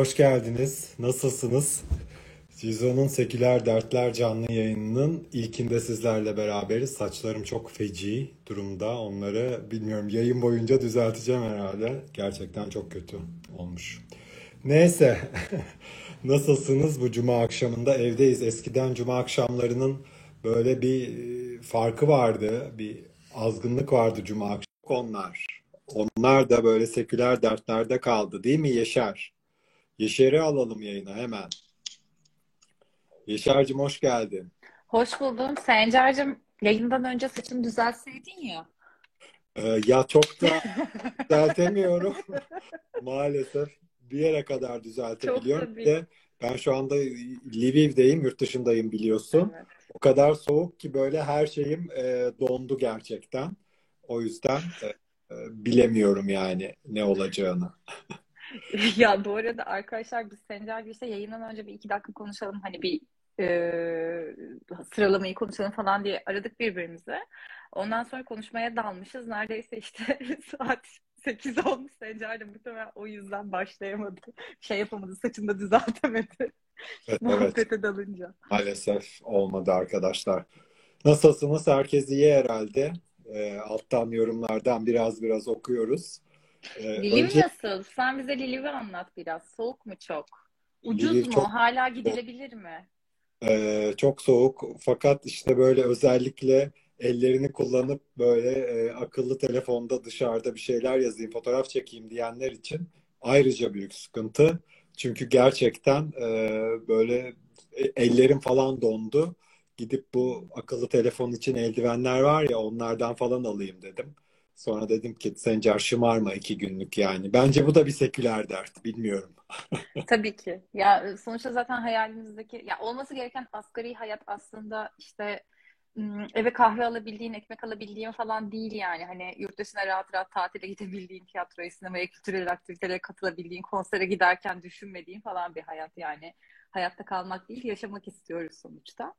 Hoş geldiniz. Nasılsınız? Cizo'nun Seküler Dertler canlı yayınının ilkinde sizlerle beraberiz. Saçlarım çok feci durumda. Onları bilmiyorum yayın boyunca düzelteceğim herhalde. Gerçekten çok kötü olmuş. Neyse. Nasılsınız bu cuma akşamında? Evdeyiz. Eskiden cuma akşamlarının böyle bir e, farkı vardı. Bir azgınlık vardı cuma akşamı. Onlar. Onlar da böyle seküler dertlerde kaldı değil mi Yaşar? Yaşar'ı alalım yayına hemen. Yaşar'cığım hoş geldin. Hoş buldum. Sencer'cim yayından önce saçını düzeltseydin ya. Ee, ya çok da düzeltemiyorum maalesef. Bir yere kadar Çok düzeltebiliyorum. Tabii. de ben şu anda Lviv'deyim, yurt dışındayım biliyorsun. Evet. O kadar soğuk ki böyle her şeyim e, dondu gerçekten. O yüzden e, e, bilemiyorum yani ne olacağını. Ya bu arada arkadaşlar biz Sencer girse yayından önce bir iki dakika konuşalım. Hani bir e, sıralamayı konuşalım falan diye aradık birbirimize. Ondan sonra konuşmaya dalmışız. Neredeyse işte saat 8 olmuş. Sencer de muhtemelen o yüzden başlayamadı. Şey yapamadı, saçını da düzeltemedi. Evet, evet. Muhabbete dalınca. Maalesef olmadı arkadaşlar. Nasılsınız? Herkes iyi herhalde. Ee, alttan yorumlardan biraz biraz okuyoruz. Ee, Liliv önce nasıl? Sen bize Liliv'i anlat biraz. Soğuk mu çok? Ucuz Lviv mu? çok Hala gidilebilir mi? e, çok soğuk fakat işte böyle özellikle ellerini kullanıp böyle e, akıllı telefonda dışarıda bir şeyler yazayım, fotoğraf çekeyim diyenler için ayrıca büyük sıkıntı. Çünkü gerçekten e, böyle e, ellerim falan dondu. Gidip bu akıllı telefon için eldivenler var ya onlardan falan alayım dedim. Sonra dedim ki Sencer şımarma iki günlük yani. Bence bu da bir seküler dert. Bilmiyorum. Tabii ki. Ya sonuçta zaten hayalimizdeki ya olması gereken asgari hayat aslında işte eve kahve alabildiğin, ekmek alabildiğin falan değil yani. Hani yurt dışına rahat rahat tatile gidebildiğin, tiyatroya, sinemaya, kültürel aktivitelere katılabildiğin, konsere giderken düşünmediğin falan bir hayat yani. Hayatta kalmak değil, yaşamak istiyoruz sonuçta.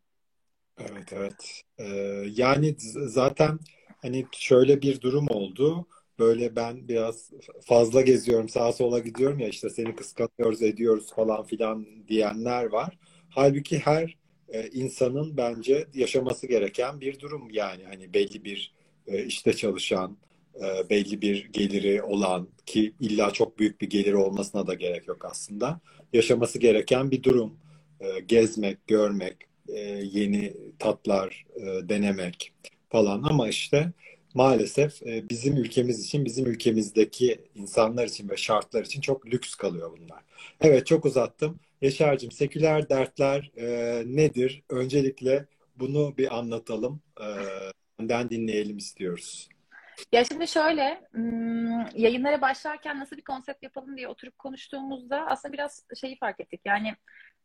Evet evet. Ee, yani zaten hani şöyle bir durum oldu. Böyle ben biraz fazla geziyorum, sağa sola gidiyorum ya işte seni kıskanıyoruz, ediyoruz falan filan diyenler var. Halbuki her e, insanın bence yaşaması gereken bir durum yani hani belli bir e, işte çalışan, e, belli bir geliri olan ki illa çok büyük bir geliri olmasına da gerek yok aslında. Yaşaması gereken bir durum. E, gezmek, görmek, e, yeni tatlar e, denemek falan ama işte maalesef e, bizim ülkemiz için, bizim ülkemizdeki insanlar için ve şartlar için çok lüks kalıyor bunlar. Evet çok uzattım. Yaşar'cığım seküler dertler e, nedir? Öncelikle bunu bir anlatalım. E, senden dinleyelim istiyoruz. Ya şimdi şöyle, yayınlara başlarken nasıl bir konsept yapalım diye oturup konuştuğumuzda aslında biraz şeyi fark ettik. Yani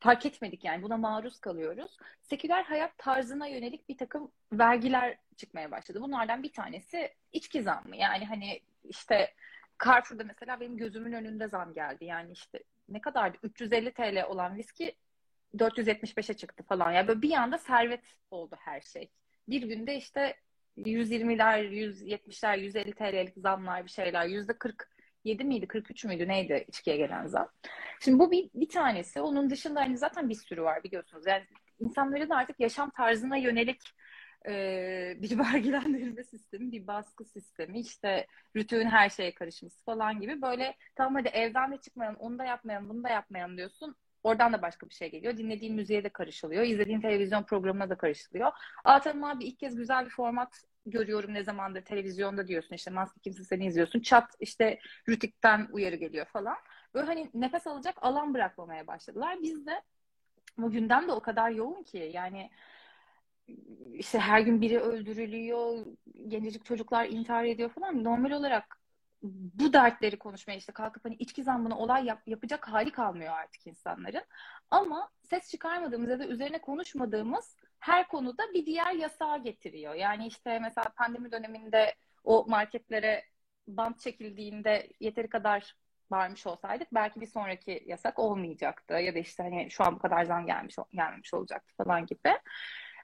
fark etmedik yani buna maruz kalıyoruz. Seküler hayat tarzına yönelik bir takım vergiler çıkmaya başladı. Bunlardan bir tanesi içki zammı. Yani hani işte Carrefour'da mesela benim gözümün önünde zam geldi. Yani işte ne kadardı? 350 TL olan viski 475'e çıktı falan. Yani böyle bir anda servet oldu her şey. Bir günde işte 120'ler, 170'ler, 150 TL'lik zamlar bir şeyler. %47 miydi, 43 müydü neydi içkiye gelen zam? Şimdi bu bir, bir tanesi. Onun dışında hani zaten bir sürü var biliyorsunuz. Yani insanların artık yaşam tarzına yönelik e, bir vergilendirme sistemi, bir baskı sistemi, işte rütüğün her şeye karışması falan gibi böyle tamam hadi evden de çıkmayalım, onu da yapmayalım, bunu da yapmayalım diyorsun. Oradan da başka bir şey geliyor. Dinlediğin müziğe de karışılıyor. izlediğin televizyon programına da karışılıyor. Aa tamam abi ilk kez güzel bir format görüyorum ne zamandır televizyonda diyorsun. İşte Maske Kimse Seni izliyorsun. Çat işte Rütük'ten uyarı geliyor falan. Böyle hani nefes alacak alan bırakmamaya başladılar. Biz de bu gündem de o kadar yoğun ki yani işte her gün biri öldürülüyor, gencecik çocuklar intihar ediyor falan. Normal olarak bu dertleri konuşmaya işte kalkıp hani içki zammına olay yap, yapacak hali kalmıyor artık insanların. Ama ses çıkarmadığımız ya da üzerine konuşmadığımız her konuda bir diğer yasağa getiriyor. Yani işte mesela pandemi döneminde o marketlere bant çekildiğinde yeteri kadar varmış olsaydık belki bir sonraki yasak olmayacaktı ya da işte hani şu an bu kadar zam gelmiş gelmemiş olacaktı falan gibi.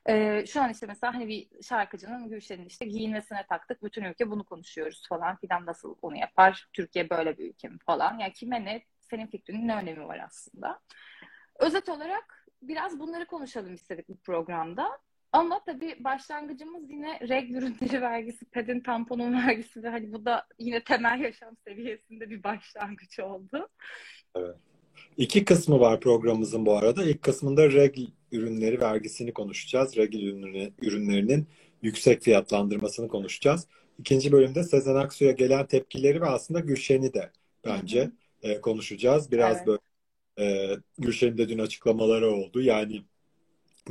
Ee, şu an işte mesela hani bir şarkıcının Gülşen'in işte giyinmesine taktık. Bütün ülke bunu konuşuyoruz falan filan nasıl onu yapar? Türkiye böyle bir ülke mi falan. Yani kime ne? senin fikrinin ne önemi var aslında? Özet olarak biraz bunları konuşalım istedik bu programda. Ama tabii başlangıcımız yine reg ürünleri vergisi, pedin tamponun vergisi ve hani bu da yine temel yaşam seviyesinde bir başlangıç oldu. Evet. İki kısmı var programımızın bu arada. İlk kısmında reg ürünleri vergisini konuşacağız. Reg ürünlerinin yüksek fiyatlandırmasını konuşacağız. İkinci bölümde Sezen Aksu'ya gelen tepkileri ve aslında Gülşen'i de bence e, konuşacağız. Biraz evet. böyle e, Gülşen'in de dün açıklamaları oldu. Yani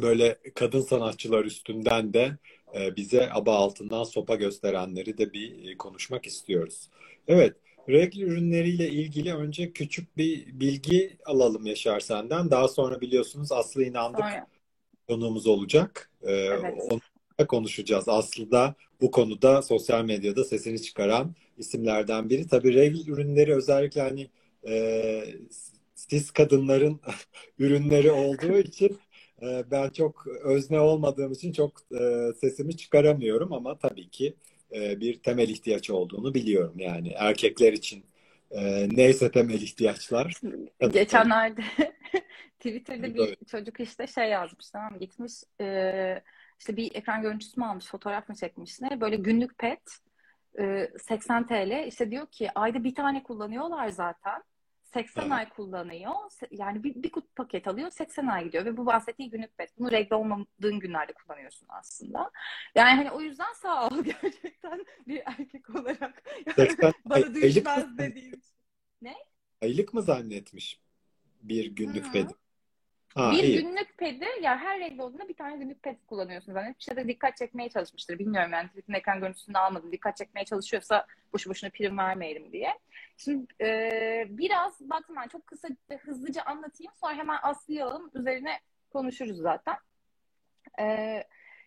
böyle kadın sanatçılar üstünden de e, bize aba altından sopa gösterenleri de bir e, konuşmak istiyoruz. Evet, regl ürünleriyle ilgili önce küçük bir bilgi alalım Yaşar senden. Daha sonra biliyorsunuz Aslı inandık sonra. konuğumuz olacak. E, evet. Onunla konuşacağız. Aslı da bu konuda sosyal medyada sesini çıkaran isimlerden biri. Tabii regl ürünleri özellikle hani e, siz kadınların ürünleri olduğu için ee, ben çok özne olmadığım için çok e, sesimi çıkaramıyorum ama tabii ki e, bir temel ihtiyaç olduğunu biliyorum. Yani. Erkekler için e, neyse temel ihtiyaçlar. Geçenlerde Twitter'da bir çocuk işte şey yazmış tamam gitmiş işte bir ekran görüntüsü mü almış fotoğraf mı çekmiş ne? Böyle günlük pet 80 TL işte diyor ki ayda bir tane kullanıyorlar zaten 80 evet. ay kullanıyor. Yani bir, bir kutu paket alıyor 80 ay gidiyor ve bu bahsettiği günlük pet. Bunu regle olmadığın günlerde kullanıyorsun aslında. Yani hani o yüzden sağ ol gerçekten bir erkek olarak. Yani bana düşmez dediğim Ne? Aylık mı zannetmiş bir günlük pedi? Ha, bir iyi. günlük pedi ya her renkli olduğunda bir tane günlük ped kullanıyorsun zaten. Bir şeyde dikkat çekmeye çalışmıştır. Bilmiyorum yani Twitter'ın ekran görüntüsünü almadım. Dikkat çekmeye çalışıyorsa boşu boşuna prim vermeyelim diye. Şimdi e, biraz baktım ben çok kısa hızlıca anlatayım. Sonra hemen Aslı'yı alalım. Üzerine konuşuruz zaten. E,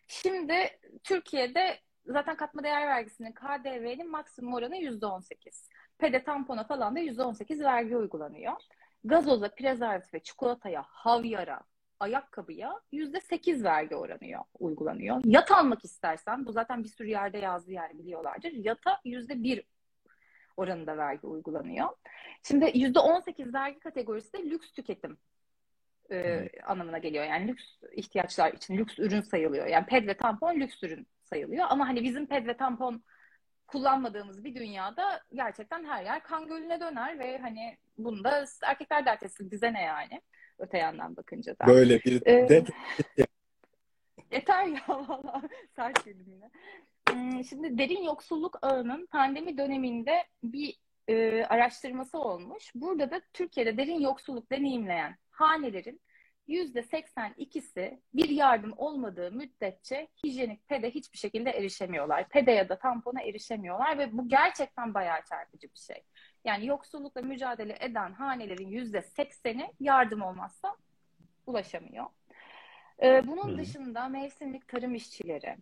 şimdi Türkiye'de zaten katma değer vergisinin KDV'nin maksimum oranı %18. Pede tampona falan da %18 vergi uygulanıyor gazoza, prezervatif ve çikolataya, havyara, ayakkabıya yüzde sekiz vergi oranı uygulanıyor. Yat almak istersen, bu zaten bir sürü yerde yazdı yani biliyorlardır. Yata yüzde bir oranında vergi uygulanıyor. Şimdi yüzde on sekiz vergi kategorisi de lüks tüketim e, anlamına geliyor. Yani lüks ihtiyaçlar için lüks ürün sayılıyor. Yani ped ve tampon lüks ürün sayılıyor. Ama hani bizim ped ve tampon kullanmadığımız bir dünyada gerçekten her yer kan gölüne döner ve hani bunda erkekler dert etsin bize ne yani öte yandan bakınca da. Böyle bir ee, de... Yeter ya valla sert girdim yine. Hmm, şimdi derin yoksulluk ağının pandemi döneminde bir e, araştırması olmuş. Burada da Türkiye'de derin yoksulluk deneyimleyen hanelerin %82'si bir yardım olmadığı müddetçe hijyenik pede hiçbir şekilde erişemiyorlar. Pede ya da tampona erişemiyorlar ve bu gerçekten bayağı çarpıcı bir şey. Yani yoksullukla mücadele eden hanelerin %80'i yardım olmazsa ulaşamıyor. Ee, bunun hmm. dışında mevsimlik tarım işçileri,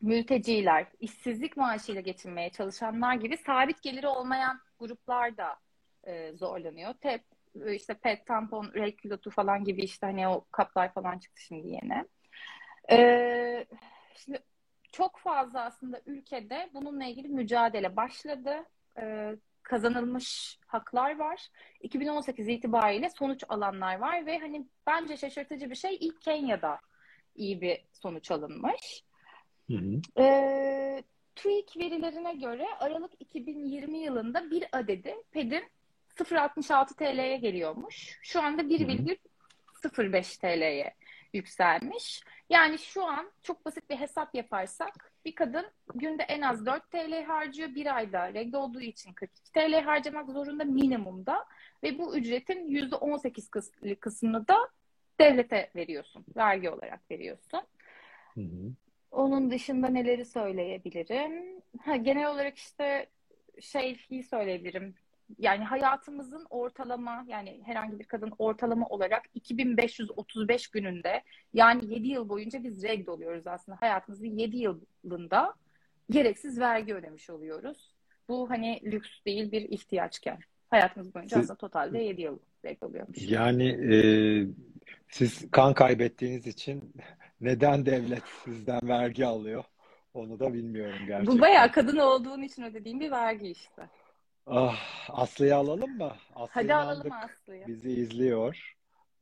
mülteciler, işsizlik maaşıyla geçinmeye çalışanlar gibi sabit geliri olmayan gruplar da e, zorlanıyor. Tep, işte pet, tampon, kilotu falan gibi işte hani o kaplar falan çıktı şimdi yine. Ee, şimdi çok fazla aslında ülkede bununla ilgili mücadele başladı. Ee, kazanılmış haklar var. 2018 itibariyle sonuç alanlar var ve hani bence şaşırtıcı bir şey ilk Kenya'da iyi bir sonuç alınmış. Hı hı. Ee, TÜİK verilerine göre Aralık 2020 yılında bir adedi PED'in 0.66 TL'ye geliyormuş. Şu anda 1,05 TL'ye yükselmiş. Yani şu an çok basit bir hesap yaparsak bir kadın günde en az 4 TL harcıyor. Bir ayda regle olduğu için 42 TL harcamak zorunda minimumda. Ve bu ücretin %18 kısmını da devlete veriyorsun. Vergi olarak veriyorsun. Hı hı. Onun dışında neleri söyleyebilirim? Ha, genel olarak işte şeyi söyleyebilirim yani hayatımızın ortalama yani herhangi bir kadın ortalama olarak 2535 gününde yani 7 yıl boyunca biz regl oluyoruz aslında. Hayatımızın 7 yılında gereksiz vergi ödemiş oluyoruz. Bu hani lüks değil bir ihtiyaçken. Hayatımız boyunca aslında totalde 7 yıl regl oluyormuş. Yani e, siz kan kaybettiğiniz için neden devlet sizden vergi alıyor? Onu da bilmiyorum gerçekten. Bu bayağı kadın olduğun için ödediğim bir vergi işte. Ah, Aslı'yı alalım mı? Aslı Hadi alalım Aslı'yı. bizi izliyor.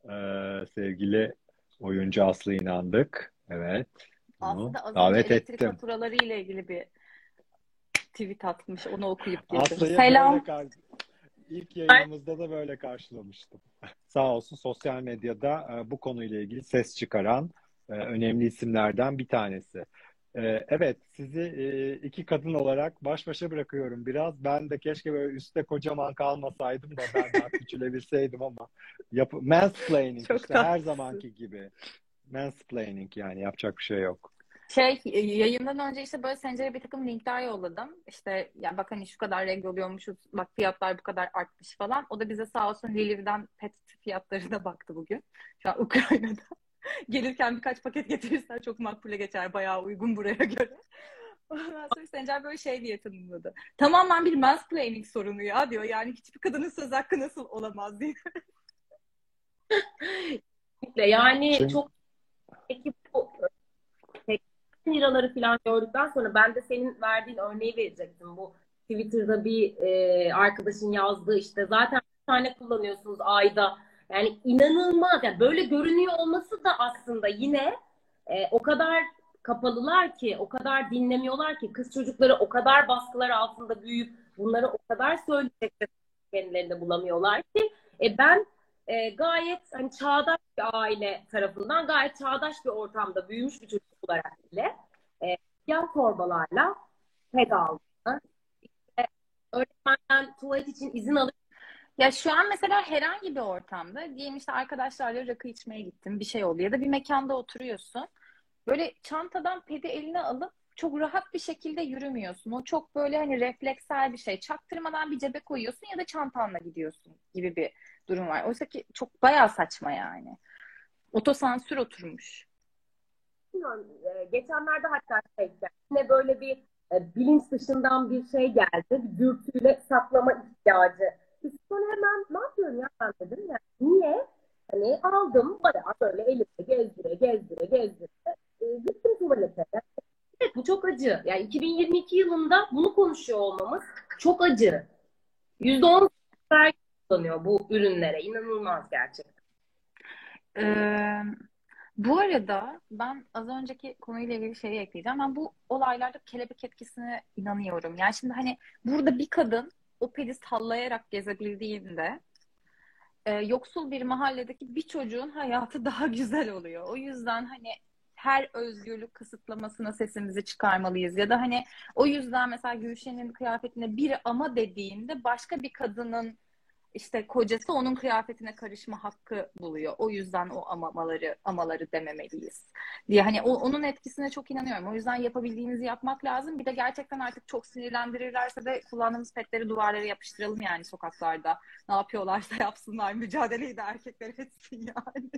Ee, sevgili oyuncu Aslı İnandık. Evet, Aslı onu da az önce davet elektrik ettim. faturaları ile ilgili bir tweet atmış. Onu okuyup girdim. Selam. kar ilk yayınımızda da böyle karşılamıştım. Sağ olsun sosyal medyada e, bu konuyla ilgili ses çıkaran e, önemli isimlerden bir tanesi. E, evet, sizi e, iki kadın olarak baş başa bırakıyorum biraz. Ben de keşke böyle üstte kocaman kalmasaydım da ben daha küçülebilseydim ama yap mansplaining Çok işte her zamanki gibi. Mansplaining yani yapacak bir şey yok. Şey yayından önce işte böyle Sencer'e bir takım linkler yolladım. İşte ya bak hani şu kadar renk oluyormuşuz. Bak fiyatlar bu kadar artmış falan. O da bize sağ olsun Liliv'den pet fiyatlarına baktı bugün. Şu an Ukrayna'da. Gelirken birkaç paket getirirsen çok makbule geçer. Bayağı uygun buraya göre. Ondan sonra Sencer böyle şey diye tanımladı. Tamamen bir mansplaining sorunu ya diyor. Yani hiçbir kadının söz hakkı nasıl olamaz diye. Yani Şimdi çok peki bu 80 liraları falan gördükten sonra ben de senin verdiğin örneği verecektim. Bu Twitter'da bir e, arkadaşın yazdığı işte zaten bir tane kullanıyorsunuz ayda. Yani inanılmaz. Yani böyle görünüyor olması da aslında yine e, o kadar kapalılar ki, o kadar dinlemiyorlar ki kız çocukları o kadar baskılar altında büyüyüp bunları o kadar söyleyecek kendilerinde bulamıyorlar ki e, ben e, gayet hani çağdaş bir aile tarafından gayet çağdaş bir ortamda büyümüş bir çocuk olarak bile e, siyah torbalarla ped işte öğretmenden tuvalet için izin alıp Ya şu an mesela herhangi bir ortamda diyelim işte arkadaşlarla rakı içmeye gittim bir şey oldu ya da bir mekanda oturuyorsun. Böyle çantadan pedi eline alıp çok rahat bir şekilde yürümüyorsun. O çok böyle hani refleksel bir şey. Çaktırmadan bir cebe koyuyorsun ya da çantanla gidiyorsun gibi bir durum var. Oysa ki çok bayağı saçma yani. Otosansür oturmuş. bilmiyorum, e, geçenlerde hatta şey. Yine böyle bir e, bilinç dışından bir şey geldi. Bir dürtüyle saklama ihtiyacı. Biz sonra hemen ne dedim ya. Niye? Hani aldım bayağı böyle elimle gezdire gezdire gezdire e, gittim tuvalete. Evet bu çok acı. Yani 2022 yılında bunu konuşuyor olmamız çok acı. %10 vergi kullanıyor bu ürünlere. İnanılmaz gerçekten. Ee, bu arada ben az önceki konuyla ilgili şeyi ekleyeceğim. Ben bu olaylarda kelebek etkisine inanıyorum. Yani şimdi hani burada bir kadın o pedi sallayarak gezebildiğinde e, yoksul bir mahalledeki bir çocuğun hayatı daha güzel oluyor. O yüzden hani her özgürlük kısıtlamasına sesimizi çıkarmalıyız. Ya da hani o yüzden mesela Gülşen'in kıyafetine biri ama dediğinde başka bir kadının işte kocası onun kıyafetine karışma hakkı buluyor. O yüzden o amamaları amaları dememeliyiz diye. Hani o, onun etkisine çok inanıyorum. O yüzden yapabildiğimizi yapmak lazım. Bir de gerçekten artık çok sinirlendirirlerse de kullandığımız petleri duvarlara yapıştıralım yani sokaklarda. Ne yapıyorlarsa yapsınlar. Mücadeleyi de erkekler etsin yani.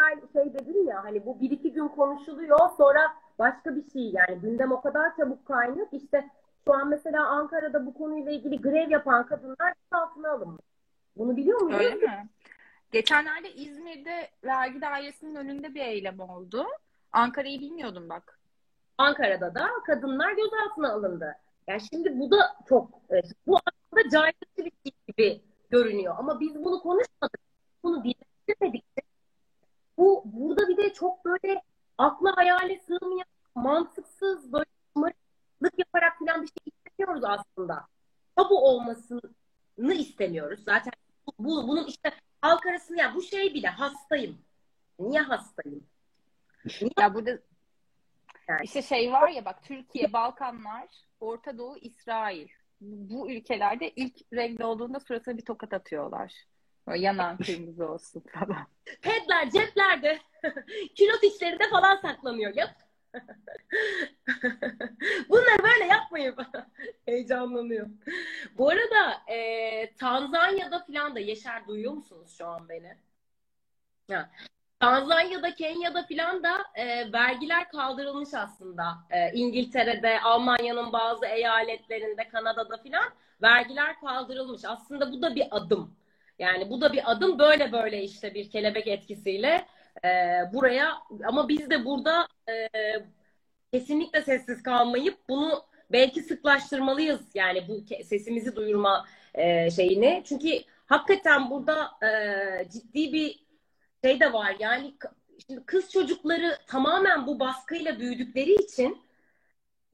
Yani şey dedim ya hani bu bir iki gün konuşuluyor sonra başka bir şey yani gündem o kadar çabuk kaynıyor işte şu an mesela Ankara'da bu konuyla ilgili grev yapan kadınlar altına alınmış. Bunu biliyor muydun? Öyle mi? Geçenlerde İzmir'de vergi dairesinin önünde bir eylem oldu. Ankara'yı bilmiyordum bak. Ankara'da da kadınlar gözaltına alındı. Yani şimdi bu da çok e, bu aslında caydırıcı bir şey gibi görünüyor ama biz bunu konuşmadık. Bunu dinlemedik. Bu burada bir de çok böyle akla hayale sığmayan, mantıksız böyle şımarıklık yaparak falan bir şey istemiyoruz aslında. Tabu olmasını istemiyoruz. Zaten bu, bunun işte halk arasında yani bu şey bile hastayım. Niye hastayım? Niye? Ya burada Yani. işte şey var ya bak Türkiye, Balkanlar, Orta Doğu, İsrail. Bu ülkelerde ilk renkli olduğunda suratına bir tokat atıyorlar. Böyle yanan kırmızı olsun falan. Pedler ceplerde, külot içlerinde falan saklanıyor. Yap. Bunları böyle yapmayın. Heyecanlanıyor. Bu arada e, Tanzanya'da falan da Yaşar duyuyor musunuz şu an beni? Ha. Tanzanya'da, Kenya'da falan da e, vergiler kaldırılmış aslında. E, İngiltere'de, Almanya'nın bazı eyaletlerinde, Kanada'da falan vergiler kaldırılmış. Aslında bu da bir adım. Yani bu da bir adım böyle böyle işte bir kelebek etkisiyle e, buraya ama biz de burada e, kesinlikle sessiz kalmayıp bunu belki sıklaştırmalıyız yani bu sesimizi duyurma e, şeyini. Çünkü hakikaten burada e, ciddi bir şey de var. Yani şimdi kız çocukları tamamen bu baskıyla büyüdükleri için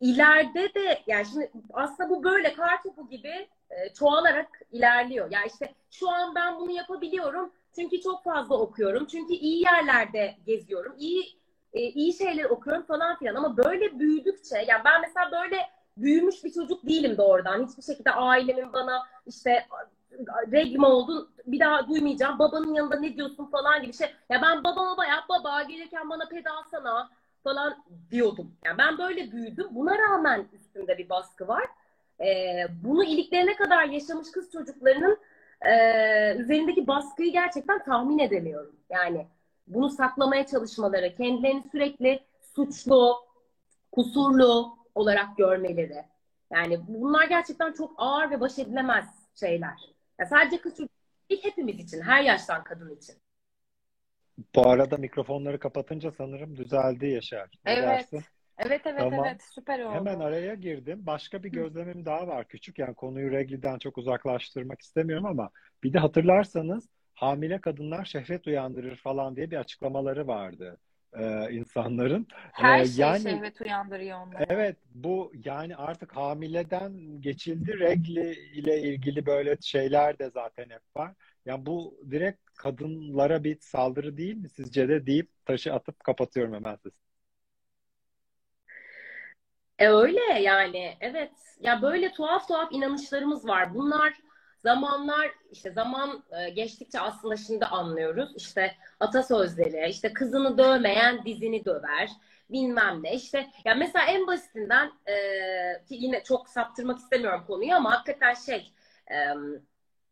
ileride de yani şimdi aslında bu böyle kar topu gibi e, çoğalarak ilerliyor. Yani işte şu an ben bunu yapabiliyorum çünkü çok fazla okuyorum. Çünkü iyi yerlerde geziyorum. iyi e, iyi şeyler okuyorum falan filan ama böyle büyüdükçe yani ben mesela böyle büyümüş bir çocuk değilim doğrudan. Hiçbir şekilde ailemin bana işte reglim oldu bir daha duymayacağım. Babanın yanında ne diyorsun falan gibi şey. Ya ben babama bayağı baba gelirken bana ped alsana falan diyordum. Yani ben böyle büyüdüm. Buna rağmen üstümde bir baskı var. Ee, bunu iliklerine kadar yaşamış kız çocuklarının e, üzerindeki baskıyı gerçekten tahmin edemiyorum. Yani bunu saklamaya çalışmaları, kendilerini sürekli suçlu, kusurlu olarak görmeleri. Yani bunlar gerçekten çok ağır ve baş edilemez şeyler. Yani sadece kız çocuk değil, hepimiz için, her yaştan kadın için. Bu arada mikrofonları kapatınca sanırım düzeldi Yaşar. Ne evet. Dersin? Evet evet tamam. evet süper oldu. Hemen araya girdim. Başka bir gözlemim daha var küçük. Yani konuyu regliden çok uzaklaştırmak istemiyorum ama bir de hatırlarsanız hamile kadınlar şehvet uyandırır falan diye bir açıklamaları vardı e, insanların. Her ee, şey yani, şehvet uyandırıyor onları. Evet bu yani artık hamileden geçildi regli ile ilgili böyle şeyler de zaten hep var. Yani bu direkt kadınlara bir saldırı değil mi sizce de deyip taşı atıp kapatıyorum hemen siz. E öyle yani evet ya böyle tuhaf tuhaf inanışlarımız var. Bunlar zamanlar işte zaman e, geçtikçe aslında şimdi anlıyoruz. İşte atasözleri, işte kızını dövmeyen dizini döver bilmem ne işte ya mesela en basitinden e, yine çok saptırmak istemiyorum konuyu ama hakikaten şey e,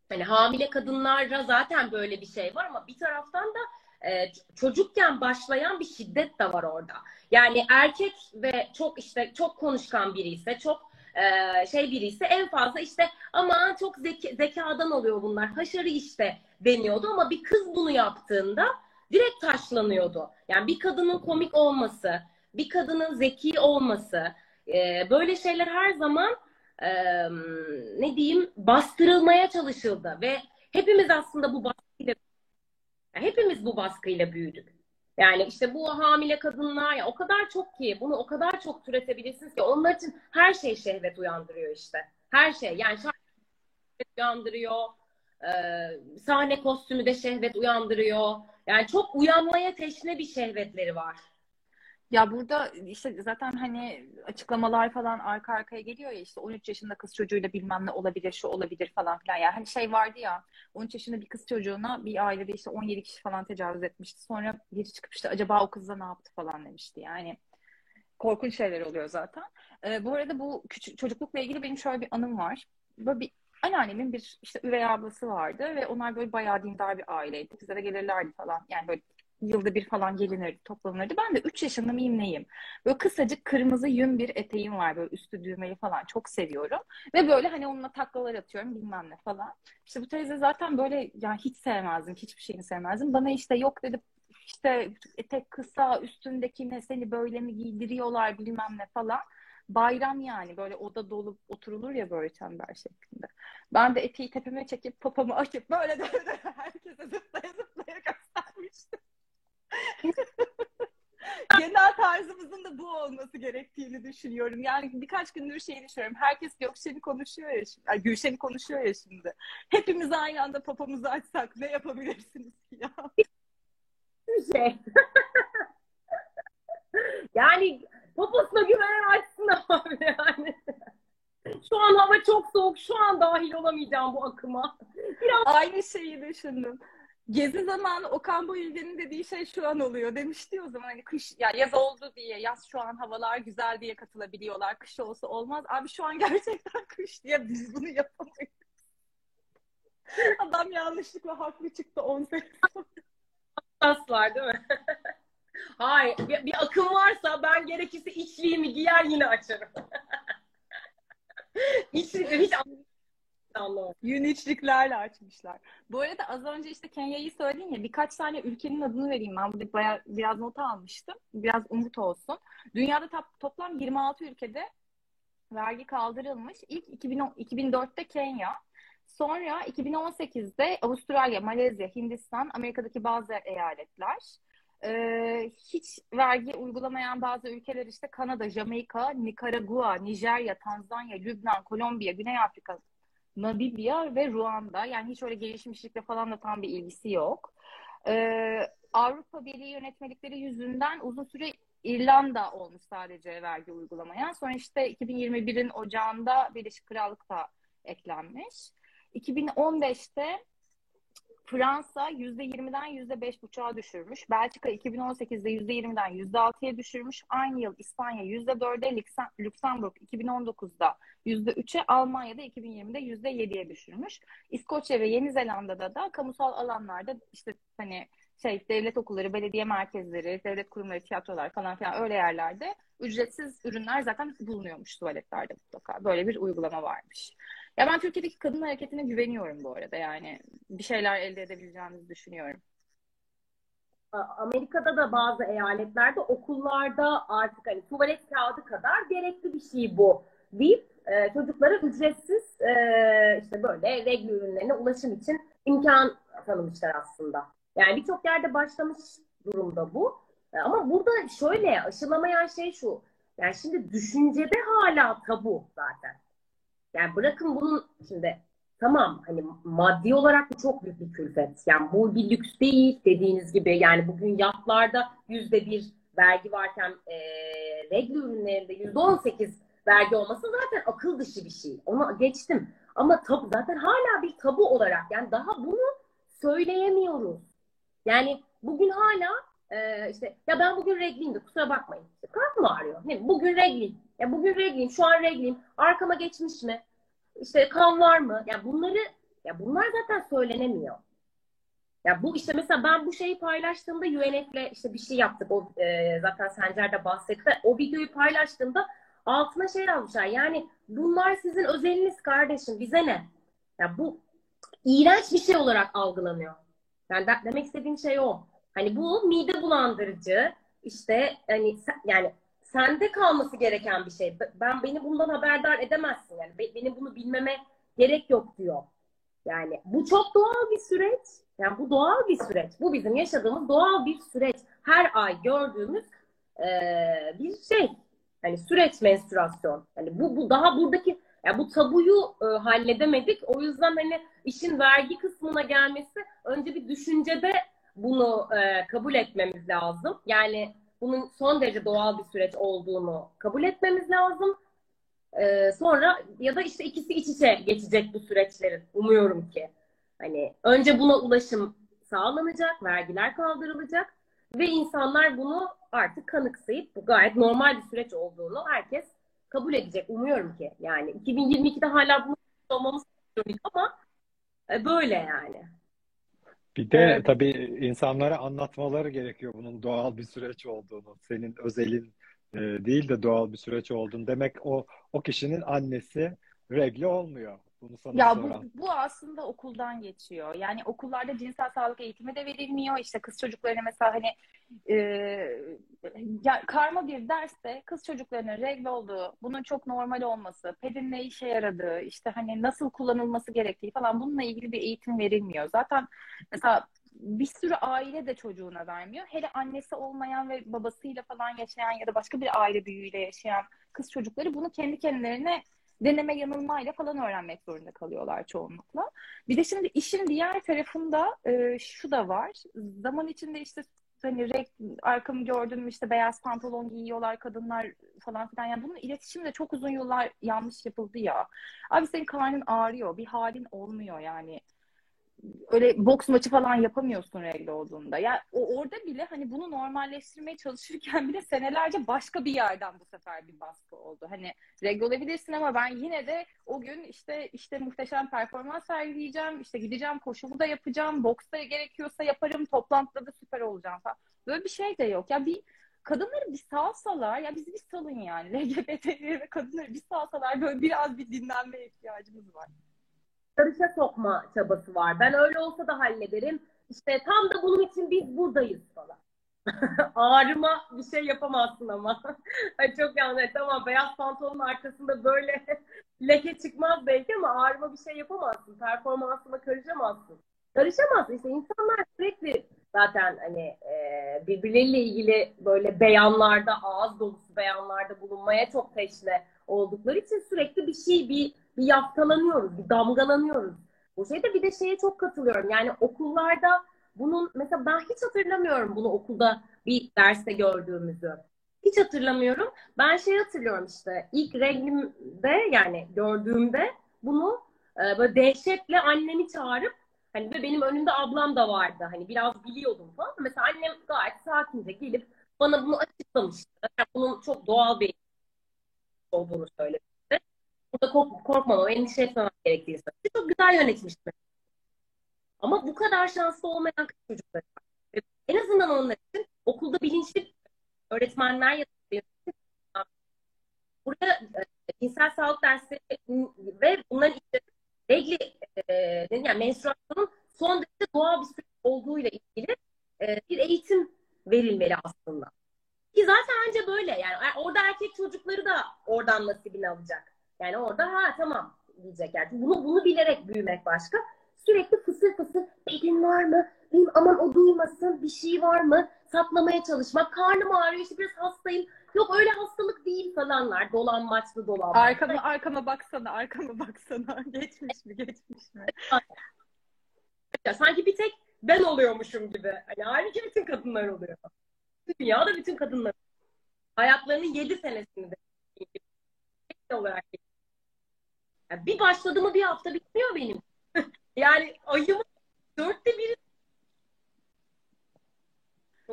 hani hamile kadınlara zaten böyle bir şey var ama bir taraftan da e, çocukken başlayan bir şiddet de var orada. Yani erkek ve çok işte çok konuşkan biri ise çok e, şey biri ise en fazla işte ama çok zeki, zekadan oluyor bunlar. Haşarı işte deniyordu ama bir kız bunu yaptığında direkt taşlanıyordu. Yani bir kadının komik olması, bir kadının zeki olması, e, böyle şeyler her zaman e, ne diyeyim bastırılmaya çalışıldı ve hepimiz aslında bu baskıyla hepimiz bu baskıyla büyüdük. Yani işte bu hamile kadınlar ya o kadar çok ki bunu o kadar çok türetebilirsiniz ki onlar için her şey şehvet uyandırıyor işte. Her şey yani şehvet uyandırıyor. E, sahne kostümü de şehvet uyandırıyor. Yani çok uyanmaya teşne bir şehvetleri var. Ya burada işte zaten hani açıklamalar falan arka arkaya geliyor ya işte 13 yaşında kız çocuğuyla bilmem ne olabilir, şu olabilir falan filan. Yani hani şey vardı ya 13 yaşında bir kız çocuğuna bir ailede işte 17 kişi falan tecavüz etmişti. Sonra biri çıkıp işte acaba o kızla ne yaptı falan demişti. Yani korkunç şeyler oluyor zaten. Ee, bu arada bu küçük çocuklukla ilgili benim şöyle bir anım var. Böyle bir anneannemin bir işte üvey ablası vardı ve onlar böyle bayağı dindar bir aileydi. Bize gelirlerdi falan. Yani böyle yılda bir falan gelinirdi, toplanırdı. Ben de 3 yaşında mıyım neyim? Böyle kısacık kırmızı yün bir eteğim var. Böyle üstü düğmeli falan çok seviyorum. Ve böyle hani onunla taklalar atıyorum bilmem ne falan. İşte bu teyze zaten böyle yani hiç sevmezdim. Hiçbir şeyini sevmezdim. Bana işte yok dedi işte etek kısa üstündeki ne seni böyle mi giydiriyorlar bilmem ne falan. Bayram yani böyle oda dolup oturulur ya böyle çember şeklinde. Ben de eteği tepeme çekip papamı açıp böyle de herkese zıplaya zıplaya göstermiştim. Genel tarzımızın da bu olması gerektiğini düşünüyorum. Yani birkaç gündür şey düşünüyorum. Herkes Gökşen'i konuşuyor ya şimdi. Yani Gülşen'i konuşuyor ya şimdi. Hepimiz aynı anda papamızı açsak ne yapabilirsiniz ki ya? Şey. yani poposuna güvenen açsın abi yani. Şu an hava çok soğuk. Şu an dahil olamayacağım bu akıma. Biraz... Aynı şeyi düşündüm. Gezi zamanı Okan Bayülgen'in dediği şey şu an oluyor demişti o zaman hani kış ya yaz oldu diye yaz şu an havalar güzel diye katılabiliyorlar kış olsa olmaz abi şu an gerçekten kış diye biz bunu yapamayız. Adam yanlışlıkla haklı çıktı 10 sene sonra. var değil mi? Hayır bir, bir akım varsa ben gerekirse içliğimi giyer yine açarım. İçliğimi hiç Anladım. Uniçliklerle açmışlar. Bu arada az önce işte Kenya'yı söyledin ya birkaç tane ülkenin adını vereyim. Ben burada bayağı, biraz not almıştım. Biraz umut olsun. Dünyada top, toplam 26 ülkede vergi kaldırılmış. İlk 2010, 2004'te Kenya, sonra 2018'de Avustralya, Malezya, Hindistan, Amerika'daki bazı eyaletler. Ee, hiç vergi uygulamayan bazı ülkeler işte Kanada, Jamaika, Nikaragua, Nijerya, Tanzanya, Lübnan, Kolombiya, Güney Afrika, Namibya ve Ruanda. Yani hiç öyle gelişmişlikle falan da tam bir ilgisi yok. Ee, Avrupa Birliği yönetmelikleri yüzünden uzun süre İrlanda olmuş sadece vergi uygulamayan. Sonra işte 2021'in ocağında Birleşik Krallık da eklenmiş. 2015'te Fransa %20'den %5,5'a düşürmüş. Belçika 2018'de %20'den %6'ya düşürmüş. Aynı yıl İspanya %4'e, Lüksemburg 2019'da %3'e, Almanya'da 2020'de %7'ye düşürmüş. İskoçya ve Yeni Zelanda'da da kamusal alanlarda işte hani şey devlet okulları, belediye merkezleri, devlet kurumları, tiyatrolar falan filan öyle yerlerde ücretsiz ürünler zaten bulunuyormuş tuvaletlerde mutlaka. Böyle bir uygulama varmış. Ya ben Türkiye'deki kadın hareketine güveniyorum bu arada. Yani bir şeyler elde edebileceğimizi düşünüyorum. Amerika'da da bazı eyaletlerde okullarda artık hani tuvalet kağıdı kadar gerekli bir şey bu deyip e, çocuklara ücretsiz e, işte böyle regl ürünlerine ulaşım için imkan tanımışlar aslında. Yani birçok yerde başlamış durumda bu. E, ama burada şöyle aşılamayan şey şu. Yani şimdi düşüncede hala tabu zaten. Yani bırakın bunun şimdi tamam hani maddi olarak bu çok büyük bir külfet. Yani bu bir lüks değil dediğiniz gibi. Yani bugün yatlarda yüzde bir vergi varken e, regl ürünlerinde yüzde on sekiz vergi olması zaten akıl dışı bir şey. Onu geçtim. Ama tabu zaten hala bir tabu olarak yani daha bunu söyleyemiyoruz. Yani bugün hala e, işte ya ben bugün regliyim de kusura bakmayın. İşte kalp mı ağrıyor? Ne? Bugün regliyim. Ya bugün regliyim, şu an regliyim. Arkama geçmiş mi? İşte kan var mı? Ya bunları ya bunlar zaten söylenemiyor. Ya bu işte mesela ben bu şeyi paylaştığımda UNF'le işte bir şey yaptık. O e, zaten Sencer de bahsetti. O videoyu paylaştığımda altına şey yazmışlar. Yani bunlar sizin özeliniz kardeşim. Bize ne? Ya bu iğrenç bir şey olarak algılanıyor. Yani de, demek istediğim şey o. Hani bu mide bulandırıcı işte hani yani sende kalması gereken bir şey. Ben beni bundan haberdar edemezsin yani. Benim bunu bilmeme gerek yok diyor. Yani bu çok doğal bir süreç. Yani bu doğal bir süreç. Bu bizim yaşadığımız doğal bir süreç. Her ay gördüğümüz e, bir şey. Hani süreç menstruasyon. Hani bu, bu daha buradaki yani bu tabuyu e, halledemedik. O yüzden hani işin vergi kısmına gelmesi önce bir düşüncede bunu e, kabul etmemiz lazım. Yani bunun son derece doğal bir süreç olduğunu kabul etmemiz lazım. E, sonra ya da işte ikisi iç içe geçecek bu süreçlerin. Umuyorum ki. Hani önce buna ulaşım sağlanacak, vergiler kaldırılacak ve insanlar bunu artık kanıksayıp bu gayet normal bir süreç olduğunu herkes kabul edecek. Umuyorum ki. Yani 2022'de hala bunu olmamız ama e, böyle yani. Bir de evet. tabii insanlara anlatmaları gerekiyor bunun doğal bir süreç olduğunu. Senin özelin e, değil de doğal bir süreç olduğunu. Demek o o kişinin annesi regle olmuyor. Bunu sana ya bu, bu aslında okuldan geçiyor. Yani okullarda cinsel sağlık eğitimi de verilmiyor. İşte kız çocuklarına mesela hani e, ya, karma bir derste kız çocuklarının regle olduğu, bunun çok normal olması, pedin ne işe yaradığı, işte hani nasıl kullanılması gerektiği falan bununla ilgili bir eğitim verilmiyor. Zaten mesela bir sürü aile de çocuğuna vermiyor. Hele annesi olmayan ve babasıyla falan yaşayan ya da başka bir aile büyüğüyle yaşayan kız çocukları bunu kendi kendilerine deneme yanılmayla falan öğrenmek zorunda kalıyorlar çoğunlukla. Bir de şimdi işin diğer tarafında e, şu da var. Zaman içinde işte hani renk arkamı gördüm işte beyaz pantolon giyiyorlar kadınlar falan filan. Yani bunun iletişimi de çok uzun yıllar yanlış yapıldı ya. Abi senin karnın ağrıyor. Bir halin olmuyor yani öyle boks maçı falan yapamıyorsun regle olduğunda. Ya yani orada bile hani bunu normalleştirmeye çalışırken bile senelerce başka bir yerden bu sefer bir baskı oldu. Hani regle olabilirsin ama ben yine de o gün işte işte muhteşem performans sergileyeceğim. işte gideceğim koşumu da yapacağım. Boksta gerekiyorsa yaparım. Toplantıda da süper olacağım falan. Böyle bir şey de yok. Ya bir kadınları bir salsalar ya bizi bir salın yani. LGBT'leri ve kadınları bir salsalar böyle biraz bir dinlenme ihtiyacımız var karışa sokma çabası var. Ben öyle olsa da hallederim. İşte tam da bunun için biz buradayız falan. Ağrıma bir şey yapamazsın ama. Çok yanlış. Tamam beyaz pantolonun arkasında böyle leke çıkmaz belki ama ağrıma bir şey yapamazsın. Performansıma karışamazsın. Karışamazsın. İşte insanlar sürekli zaten hani e, birbirleriyle ilgili böyle beyanlarda, ağız dolusu beyanlarda bulunmaya çok teşne oldukları için sürekli bir şey, bir, bir yaftalanıyoruz, bir damgalanıyoruz. Bu şeyde bir de şeye çok katılıyorum. Yani okullarda bunun mesela ben hiç hatırlamıyorum bunu okulda bir derste gördüğümüzü. Hiç hatırlamıyorum. Ben şey hatırlıyorum işte ilk reglimde yani gördüğümde bunu e, böyle dehşetle annemi çağırıp hani ve benim önümde ablam da vardı. Hani biraz biliyordum falan. Mesela annem gayet sakince gelip bana bunu açıklamıştı. Yani bunun çok doğal bir olduğunu söylemişti. Burada kork korkmamam, endişe etmemem gerektiğini söyledi. Çok güzel yönetmişti. Ama bu kadar şanslı olmayan çocuklar var. En azından onlar için okulda bilinçli öğretmenler ya da burada e, cinsel sağlık dersleri ve bunların işte regli e, yani menstruasyonun son derece doğal bir süreç olduğuyla ilgili e, bir eğitim verilmeli aslında. Ki zaten önce böyle yani orada erkek çocukları da oradan nasibini alacak. Yani orada ha tamam diyecek yani. Bunu bunu bilerek büyümek başka. Sürekli fısır fısır pedin var mı? Benim aman o duymasın bir şey var mı? Saklamaya çalışmak. Karnım ağrıyor işte biraz hastayım. Yok öyle hastalık değil falanlar. Dolanmaçlı dolanmaçlı. Arkama, arkama baksana, arkama baksana. Geçmiş mi, geçmiş mi? Ya, sanki bir tek ben oluyormuşum gibi. Hani halbuki bütün kadınlar oluyor. Dünyada bütün kadınlar. Hayatlarının yedi senesinde olarak. Yani bir başladı mı bir hafta bitmiyor benim. yani ayımın dörtte biri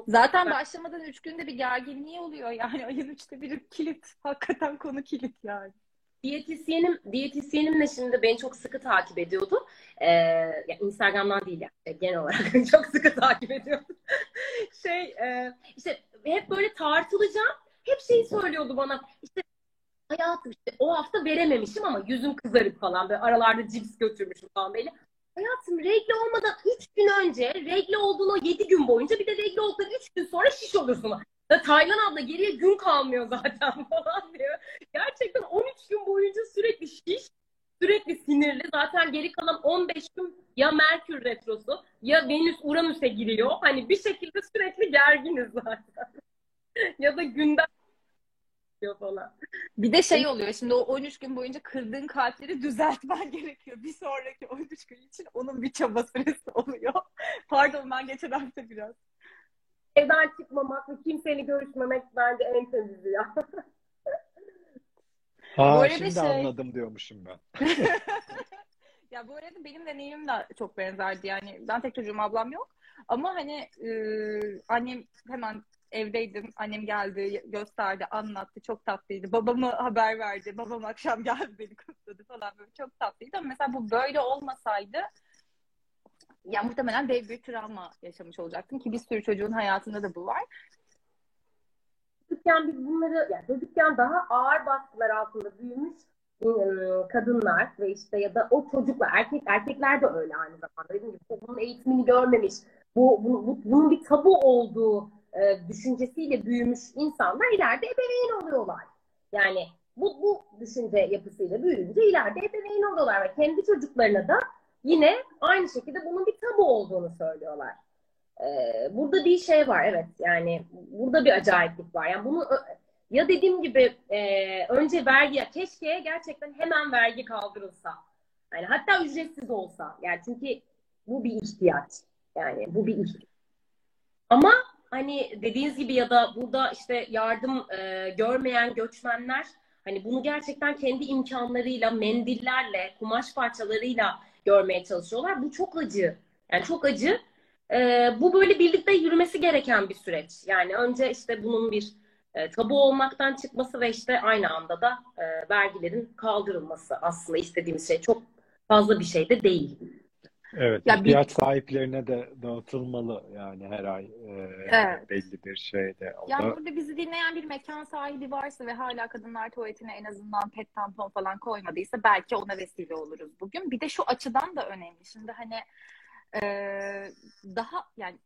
Zaten başlamadan üç günde bir gerginliği oluyor. Yani ayın üçte biri kilit. Hakikaten konu kilit yani. Diyetisyenim, diyetisyenimle şimdi beni çok sıkı takip ediyordu. Ee, yani Instagram'dan değil yani genel olarak çok sıkı takip ediyordu. şey e, işte hep böyle tartılacağım. Hep şeyi söylüyordu bana. İşte hayatım işte o hafta verememişim ama yüzüm kızarık falan böyle aralarda cips götürmüşüm falan böyle. Hayatım regle olmadan 3 gün önce regle olduğun o 7 gün boyunca bir de regle olduktan 3 gün sonra şiş olursun. Ya Taylan abla geriye gün kalmıyor zaten falan diyor. Gerçekten 13 gün boyunca sürekli şiş, sürekli sinirli. Zaten geri kalan 15 gün ya Merkür retrosu ya Venüs Uranüs'e giriyor. Hani bir şekilde sürekli gerginiz zaten. ya da günden falan. Bir de şey oluyor şimdi o 13 gün boyunca kırdığın kalpleri düzeltmen gerekiyor. Bir sonraki 13 gün için onun bir çaba süresi oluyor. Pardon ben geçen hafta biraz. Evden çıkmamak ve kimseyle görüşmemek bence en temizi ya. Ha, şimdi şey... anladım diyormuşum ben. ya bu arada benim deneyimim de çok benzerdi. Yani ben tek çocuğum ablam yok. Ama hani e, annem hemen evdeydim. Annem geldi, gösterdi, anlattı. Çok tatlıydı. Babamı haber verdi. Babam akşam geldi beni kutladı falan böyle. Çok tatlıydı ama mesela bu böyle olmasaydı ya muhtemelen dev bir travma yaşamış olacaktım ki bir sürü çocuğun hayatında da bu var. Çocukken biz bunları, yani çocukken daha ağır baskılar altında büyümüş ıı, kadınlar ve işte ya da o çocuklar, erkek erkekler de öyle aynı zamanda. Dediğim gibi bunun eğitimini görmemiş, bu, bu, bu bunun bir tabu olduğu e, düşüncesiyle büyümüş insanlar ileride ebeveyn oluyorlar. Yani bu, bu düşünce yapısıyla büyüyünce ileride ebeveyn oluyorlar ve kendi çocuklarına da yine aynı şekilde bunun bir tabu olduğunu söylüyorlar. Ee, burada bir şey var evet yani burada bir acayiplik var. Yani bunu ya dediğim gibi e, önce vergi keşke gerçekten hemen vergi kaldırılsa. Yani hatta ücretsiz olsa. Yani çünkü bu bir ihtiyaç. Yani bu bir ihtiyaç. Ama hani dediğiniz gibi ya da burada işte yardım e, görmeyen göçmenler hani bunu gerçekten kendi imkanlarıyla, mendillerle, kumaş parçalarıyla görmeye çalışıyorlar. Bu çok acı. Yani çok acı. E, bu böyle birlikte yürümesi gereken bir süreç. Yani önce işte bunun bir e, tabu olmaktan çıkması ve işte aynı anda da e, vergilerin kaldırılması aslında istediğimiz şey çok fazla bir şey de değil. Evet, ya ihtiyaç bir... sahiplerine de dağıtılmalı yani her ay e, evet. belli bir şeyde. O yani da... burada bizi dinleyen bir mekan sahibi varsa ve hala kadınlar tuvaletine en azından pet tampon falan koymadıysa belki ona vesile oluruz bugün. Bir de şu açıdan da önemli. Şimdi hani e, daha yani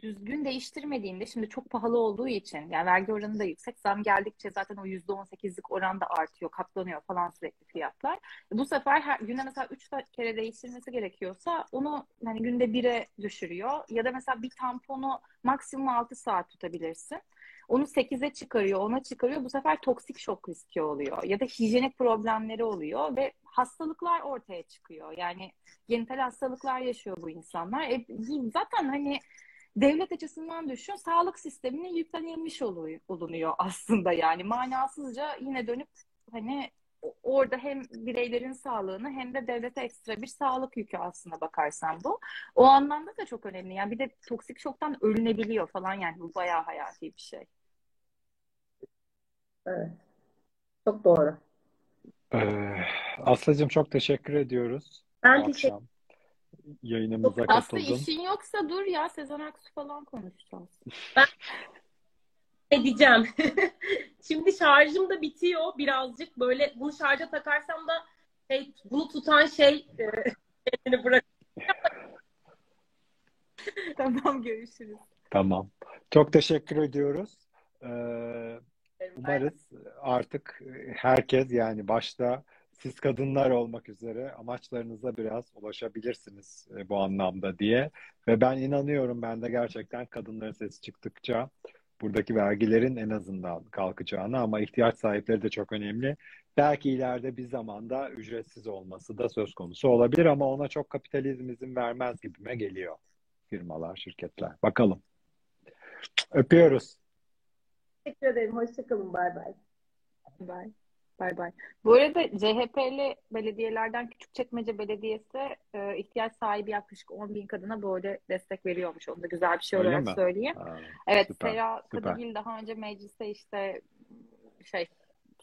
düzgün değiştirmediğinde şimdi çok pahalı olduğu için yani vergi oranı da yüksek zam geldikçe zaten o %18'lik oran da artıyor katlanıyor falan sürekli fiyatlar. Bu sefer her günde mesela 3 kere değiştirmesi gerekiyorsa onu hani günde 1'e düşürüyor ya da mesela bir tamponu maksimum 6 saat tutabilirsin. Onu 8'e çıkarıyor, ona çıkarıyor. Bu sefer toksik şok riski oluyor. Ya da hijyenik problemleri oluyor ve hastalıklar ortaya çıkıyor. Yani genital hastalıklar yaşıyor bu insanlar. E, zaten hani devlet açısından düşün, sağlık sistemine yüklenilmiş olunuyor aslında yani. Manasızca yine dönüp hani orada hem bireylerin sağlığını hem de devlete ekstra bir sağlık yükü aslında bakarsan bu. O anlamda da çok önemli. Yani bir de toksik şoktan ölünebiliyor falan yani bu bayağı hayati bir şey. Evet. Çok doğru. Ee, Aslı'cığım çok teşekkür ediyoruz. Ben teşekkür yayınımıza katıldın. Aslı işin yoksa dur ya Sezen Aksu falan konuşacağız. Ben edeceğim. Şimdi şarjım da bitiyor birazcık. Böyle bunu şarja takarsam da şey, bunu tutan şey kendini bırak. tamam görüşürüz. Tamam. Çok teşekkür ediyoruz. Ee, umarız artık herkes yani başta siz kadınlar olmak üzere amaçlarınıza biraz ulaşabilirsiniz e, bu anlamda diye. Ve ben inanıyorum ben de gerçekten kadınların sesi çıktıkça buradaki vergilerin en azından kalkacağını ama ihtiyaç sahipleri de çok önemli. Belki ileride bir zamanda ücretsiz olması da söz konusu olabilir ama ona çok kapitalizm izin vermez gibime geliyor firmalar, şirketler. Bakalım. Öpüyoruz. Teşekkür ederim. Hoşçakalın. Bay bay. Bay. Bay bay. Bu arada CHP'li belediyelerden Küçükçekmece Belediyesi e, ihtiyaç sahibi yaklaşık 10 bin kadına böyle destek veriyormuş. Onu da güzel bir şey Öyle olarak mi? söyleyeyim. Aa, evet, süper, Sera. Kadıgil daha önce mecliste işte şey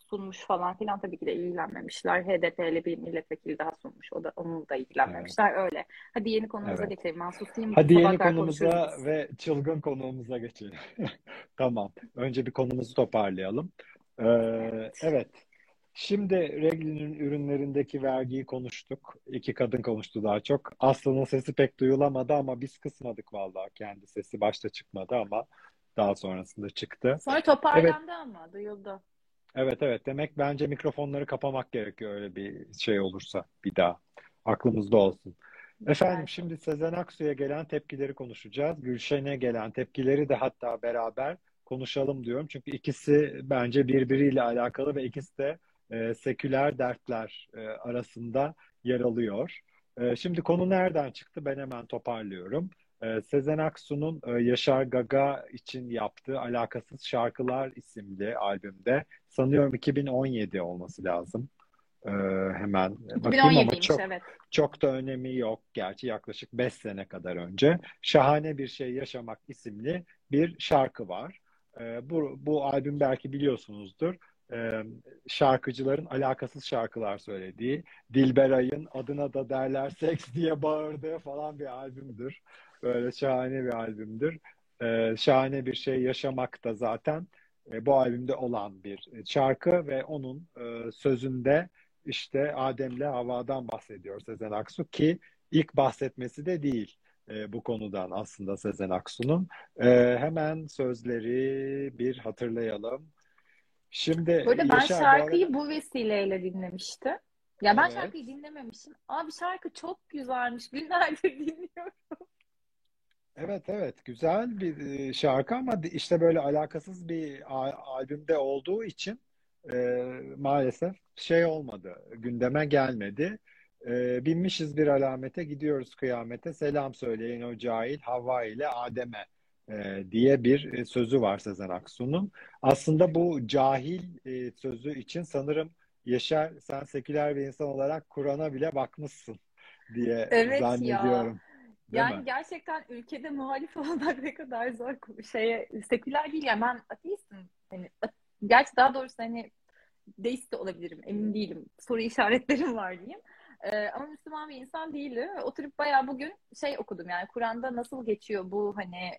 sunmuş falan filan tabii ki de ilgilenmemişler. HDP'li bir milletvekili daha sunmuş. O da onu da ilgilenmemişler. Öyle. Hadi yeni konumuza Evet. geçelim. Ben susayım. Hadi yeni konumuza konuşuruz. ve çılgın konuğumuza geçelim. Tamam. Önce bir konumuzu toparlayalım. Ee, evet. Şimdi Regli'nin ürünlerindeki vergiyi konuştuk. İki kadın konuştu daha çok. Aslı'nın sesi pek duyulamadı ama biz kısmadık vallahi. Kendi sesi başta çıkmadı ama daha sonrasında çıktı. Sonra toparlandı ama duyuldu. Evet evet. Demek bence mikrofonları kapamak gerekiyor öyle bir şey olursa bir daha. Aklımızda olsun. Efendim şimdi Sezen Aksu'ya gelen tepkileri konuşacağız. Gülşen'e gelen tepkileri de hatta beraber konuşalım diyorum. Çünkü ikisi bence birbiriyle alakalı ve ikisi de e, seküler dertler e, arasında yer alıyor. E, şimdi konu nereden çıktı? Ben hemen toparlıyorum. E, Sezen Aksu'nun e, Yaşar Gaga için yaptığı Alakasız Şarkılar isimli albümde sanıyorum 2017 olması lazım. E, hemen bakayım ama 2017'ymiş çok evet. çok da önemi yok. Gerçi yaklaşık 5 sene kadar önce Şahane Bir Şey Yaşamak isimli bir şarkı var. Ee, bu, bu albüm belki biliyorsunuzdur. Ee, şarkıcıların alakasız şarkılar söylediği, Dilberay'ın adına da derler seks diye bağırdığı falan bir albümdür. Böyle şahane bir albümdür. Ee, şahane bir şey yaşamak da zaten e, bu albümde olan bir şarkı ve onun e, sözünde işte Adem'le Havva'dan bahsediyor Sezen Aksu ki ilk bahsetmesi de değil e, bu konudan aslında Sezen Aksu'nun. E, hemen sözleri bir hatırlayalım. Şimdi Bu arada ben Yaşar şarkıyı Bağlar- bu vesileyle dinlemiştim. Ya ben Evet. şarkıyı dinlememişim. Abi şarkı çok güzelmiş. Günlerdir dinliyorum. Evet evet güzel bir e, şarkı ama işte böyle alakasız bir albümde olduğu için e, maalesef şey olmadı gündeme gelmedi. E, binmişiz bir alamete gidiyoruz kıyamete selam söyleyin o cahil Havva ile Adem'e e, diye bir e, sözü var Sezen Aksu'nun. Aslında bu cahil e, sözü için sanırım Yaşar sen seküler bir insan olarak Kur'an'a bile bakmışsın diye Evet ya. zannediyorum. Değil Yani mi? gerçekten ülkede muhalif olmak ne kadar zor şeye seküler değil yani ben ateistim. Hani a- gerçi daha doğrusu hani deist de olabilirim emin değilim. Soru işaretlerim var diyeyim. Ee, ama Müslüman bir insan değilim. Oturup bayağı bugün şey okudum yani Kur'an'da nasıl geçiyor bu hani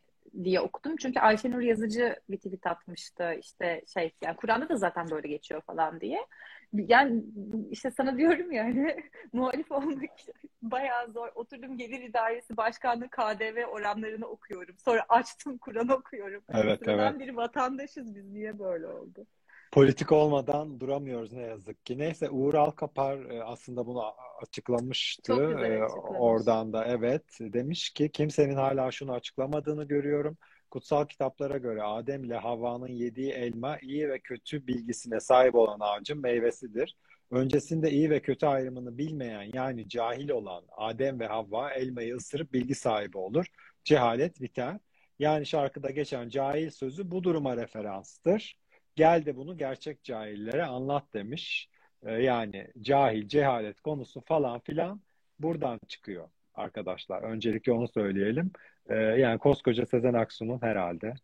diye okudum. Çünkü Ayşenur Yazıcı bir tweet atmıştı. İşte şey yani Kur'an'da da zaten böyle geçiyor falan diye. Yani işte sana diyorum ya hani muhalif olmak bayağı zor. Oturdum Gelir İdaresi Başkanlığı KDV oranlarını okuyorum. Sonra açtım Kur'an okuyorum. Evet, Sıradan evet. bir vatandaşız biz. Niye böyle oldu? Politik olmadan duramıyoruz ne yazık ki. Neyse Uğur Alkapar e, aslında bunu açıklamıştı. Çok güzel E, açıklamış. Oradan da evet demiş ki kimsenin hala şunu açıklamadığını görüyorum. Kutsal kitaplara göre Adem ile Havva'nın yediği elma iyi ve kötü bilgisine sahip olan ağacın meyvesidir. Öncesinde iyi ve kötü ayrımını bilmeyen yani cahil olan Adem ve Havva elmayı ısırıp bilgi sahibi olur. Cehalet biter. Yani şarkıda geçen cahil sözü bu duruma referanstır. Gel de bunu gerçek cahillere anlat demiş. Ee, yani cahil, cehalet konusu falan filan buradan çıkıyor arkadaşlar. Öncelikle onu söyleyelim. Ee, yani koskoca Sezen Aksu'nun herhalde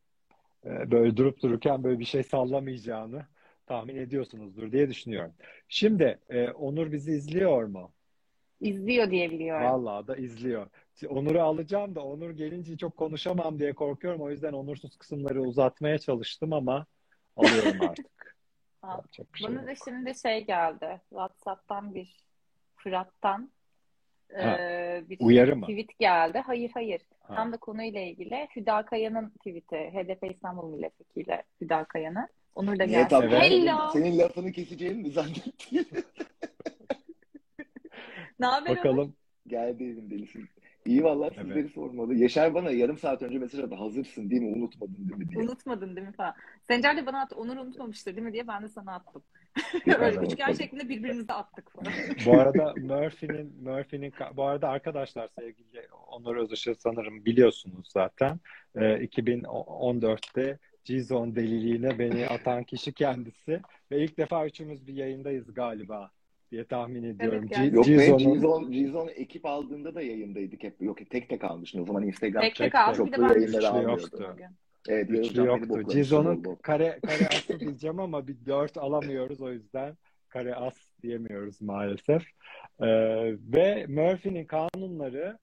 e, böyle durup dururken böyle bir şey sallamayacağını tahmin ediyorsunuzdur diye düşünüyorum. Şimdi e, Onur bizi izliyor mu? İzliyor diye biliyorum. Vallahi da izliyor. Onur'u alacağım da Onur gelince çok konuşamam diye korkuyorum. O yüzden onursuz kısımları uzatmaya çalıştım ama alıyorum artık. Yapacak bir şey Bana da şimdi şey geldi. WhatsApp'tan bir Fırat'tan Ha, e, bir Uyarı mı? tweet geldi. Hayır hayır. Ha. Tam da konuyla ilgili. Hüdakaya'nın tweet'i. HDP İstanbul Milletvekili Hüdakaya'nın. Onur da Evet. Hello. senin lafını keseceğimi mi zannettin? Ne haber? Bakalım. Geldi evin delisi. İyi vallahi Evet. sizleri sormalı. Yaşar bana yarım saat önce mesaj attı. Hazırsın değil mi? Unutmadın değil mi diye. Unutmadın değil mi falan. Sencer de bana attı. Onur unutmamıştır değil mi diye ben de sana attım. Öyle üçgen şeklinde birbirimize attık falan. Bu arada Murphy'nin Murphy'nin bu arada arkadaşlar sevgili Onur Özış'ı sanırım biliyorsunuz zaten. Ee, 2014'te G-Zone deliliğine beni atan kişi kendisi ve ilk defa üçümüz bir yayındayız galiba diye tahmin ediyorum. gerçekten. G- Yok be ekip aldığında da yayındaydık hep. Yok tek tek almıştın. O zaman Instagram Tek tek Tek çoklu ben yayınları almıyordu. Evet, Üçlü yoktu. bol. kare, kare aslı diyeceğim ama bir dört alamıyoruz o yüzden kare as diyemiyoruz maalesef. Ee, ve Murphy'nin kanunları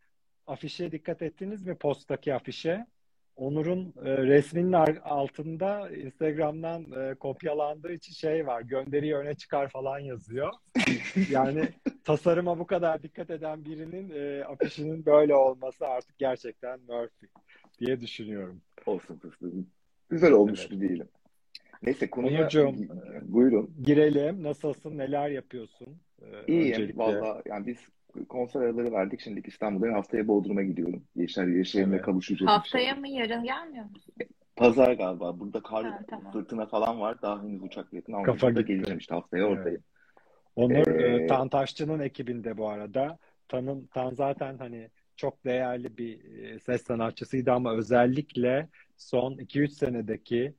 afişe dikkat ettiniz mi? Posttaki afişe. Onur'un e, resminin altında Instagram'dan e, kopyalandığı için şey var. Gönderiyi öne çıkar falan yazıyor. Yani tasarıma bu kadar dikkat eden birinin e, afişinin böyle olması artık gerçekten Murphy diye düşünüyorum. Olsun fıstığım. Güzel olmuştu Evet. diyelim. Neyse konuya Onurcuğum, buyurun. Girelim. Nasılsın? Neler yapıyorsun? Ee, İyiyim valla. Yani biz konser araları verdik. Şimdi İstanbul'dayım. Haftaya Bodrum'a gidiyorum. Yaşar Yaşar'ımla Evet. kavuşacağız Haftaya mı yarın gelmiyor musun? Pazar galiba. Burada kar, Ha, tamam. fırtına falan var. Daha henüz uçak biletini Kafa almadım. Gitti. geleceğim işte haftaya Evet. oradayım. Onur Ee, e, Tan Taşçı'nın ekibinde bu arada. Tan'ın Tan zaten hani çok değerli bir e, ses sanatçısıydı ama özellikle son 2-3 senedeki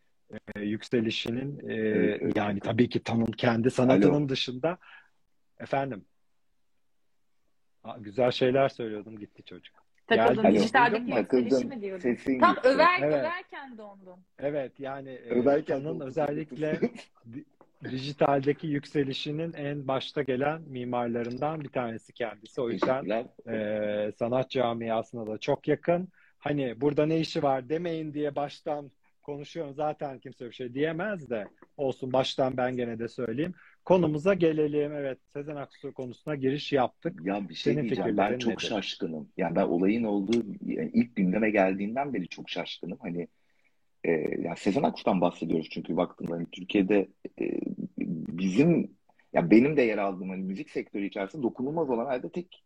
e, yükselişinin e, Evet, evet. yani tabii ki Tan'ın kendi sanatının dışında efendim güzel şeyler söylüyordum gitti çocuk. Takıldın. Geldi. Dijitaldeki Takıldım. mi diyordun? Sesin Tam gitti. över, Evet. överken dondun. Evet yani e, Överken de özellikle di- dijitaldeki yükselişinin en başta gelen mimarlarından bir tanesi kendisi. O yüzden e, sanat camiasına da çok yakın. Hani burada ne işi var demeyin diye baştan konuşuyorum. Zaten kimse bir şey diyemez de olsun baştan ben gene de söyleyeyim. Konumuza gelelim. Evet Sezen Aksu konusuna giriş yaptık. Ya bir şey Senin diyeceğim. Ben çok nedir? şaşkınım. Yani ben olayın olduğu yani ilk gündeme geldiğinden beri çok şaşkınım. Hani e, yani Sezen Aksu'dan bahsediyoruz çünkü baktığımda hani Türkiye'de e, bizim ya benim de yer aldığım hani müzik sektörü içerisinde dokunulmaz olan herhalde tek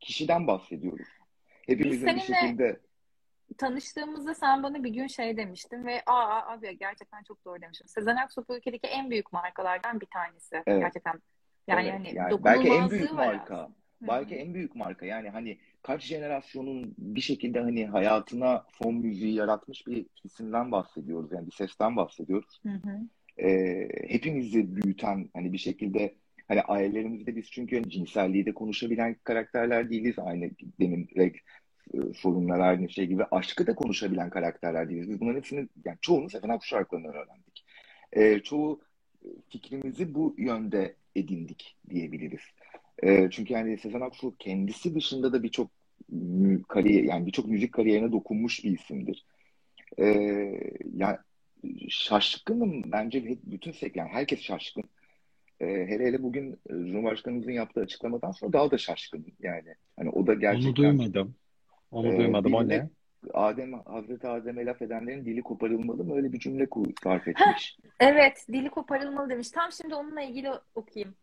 kişiden bahsediyoruz. Hepimizin bir şekilde Tanıştığımızda sen bana bir gün şey demiştin ve aa abi gerçekten çok doğru demişim. Sezen Aksu bu ülkedeki en büyük markalardan bir tanesi. Evet. Gerçekten yani Evet, hani yani belki en büyük marka. aslında. Belki hı. en büyük marka yani hani kaç jenerasyonun bir şekilde hani hayatına fon müziği yaratmış bir isimden bahsediyoruz yani bir sesten bahsediyoruz. Hı hı. Ee, hepimizi büyüten hani bir şekilde hani ailelerimizde biz çünkü hani cinselliği de konuşabilen karakterler değiliz aynı demin sorunlar aynı şey gibi aşkı da konuşabilen karakterler değiliz. Biz bunların hepsini yani çoğunu Sezen Aksu şarkılarından öğrendik. Ee, çoğu fikrimizi bu yönde edindik diyebiliriz. Ee, çünkü yani Sezen Aksu kendisi dışında da birçok kariyer yani birçok müzik kariyerine dokunmuş bir isimdir. e, yani şaşkınım bence bütün sektör, yani herkes şaşkın. E, hele hele bugün e, Cumhurbaşkanımızın yaptığı açıklamadan sonra daha da şaşkın yani. Hani o da gerçekten Onu duymadım. Onu e, duymadım. O ne? Adem, Hazreti Adem'e laf edenlerin dili koparılmalı mı? Öyle bir cümle sarf etmiş. Evet, dili koparılmalı demiş. Tam şimdi onunla ilgili okuyayım.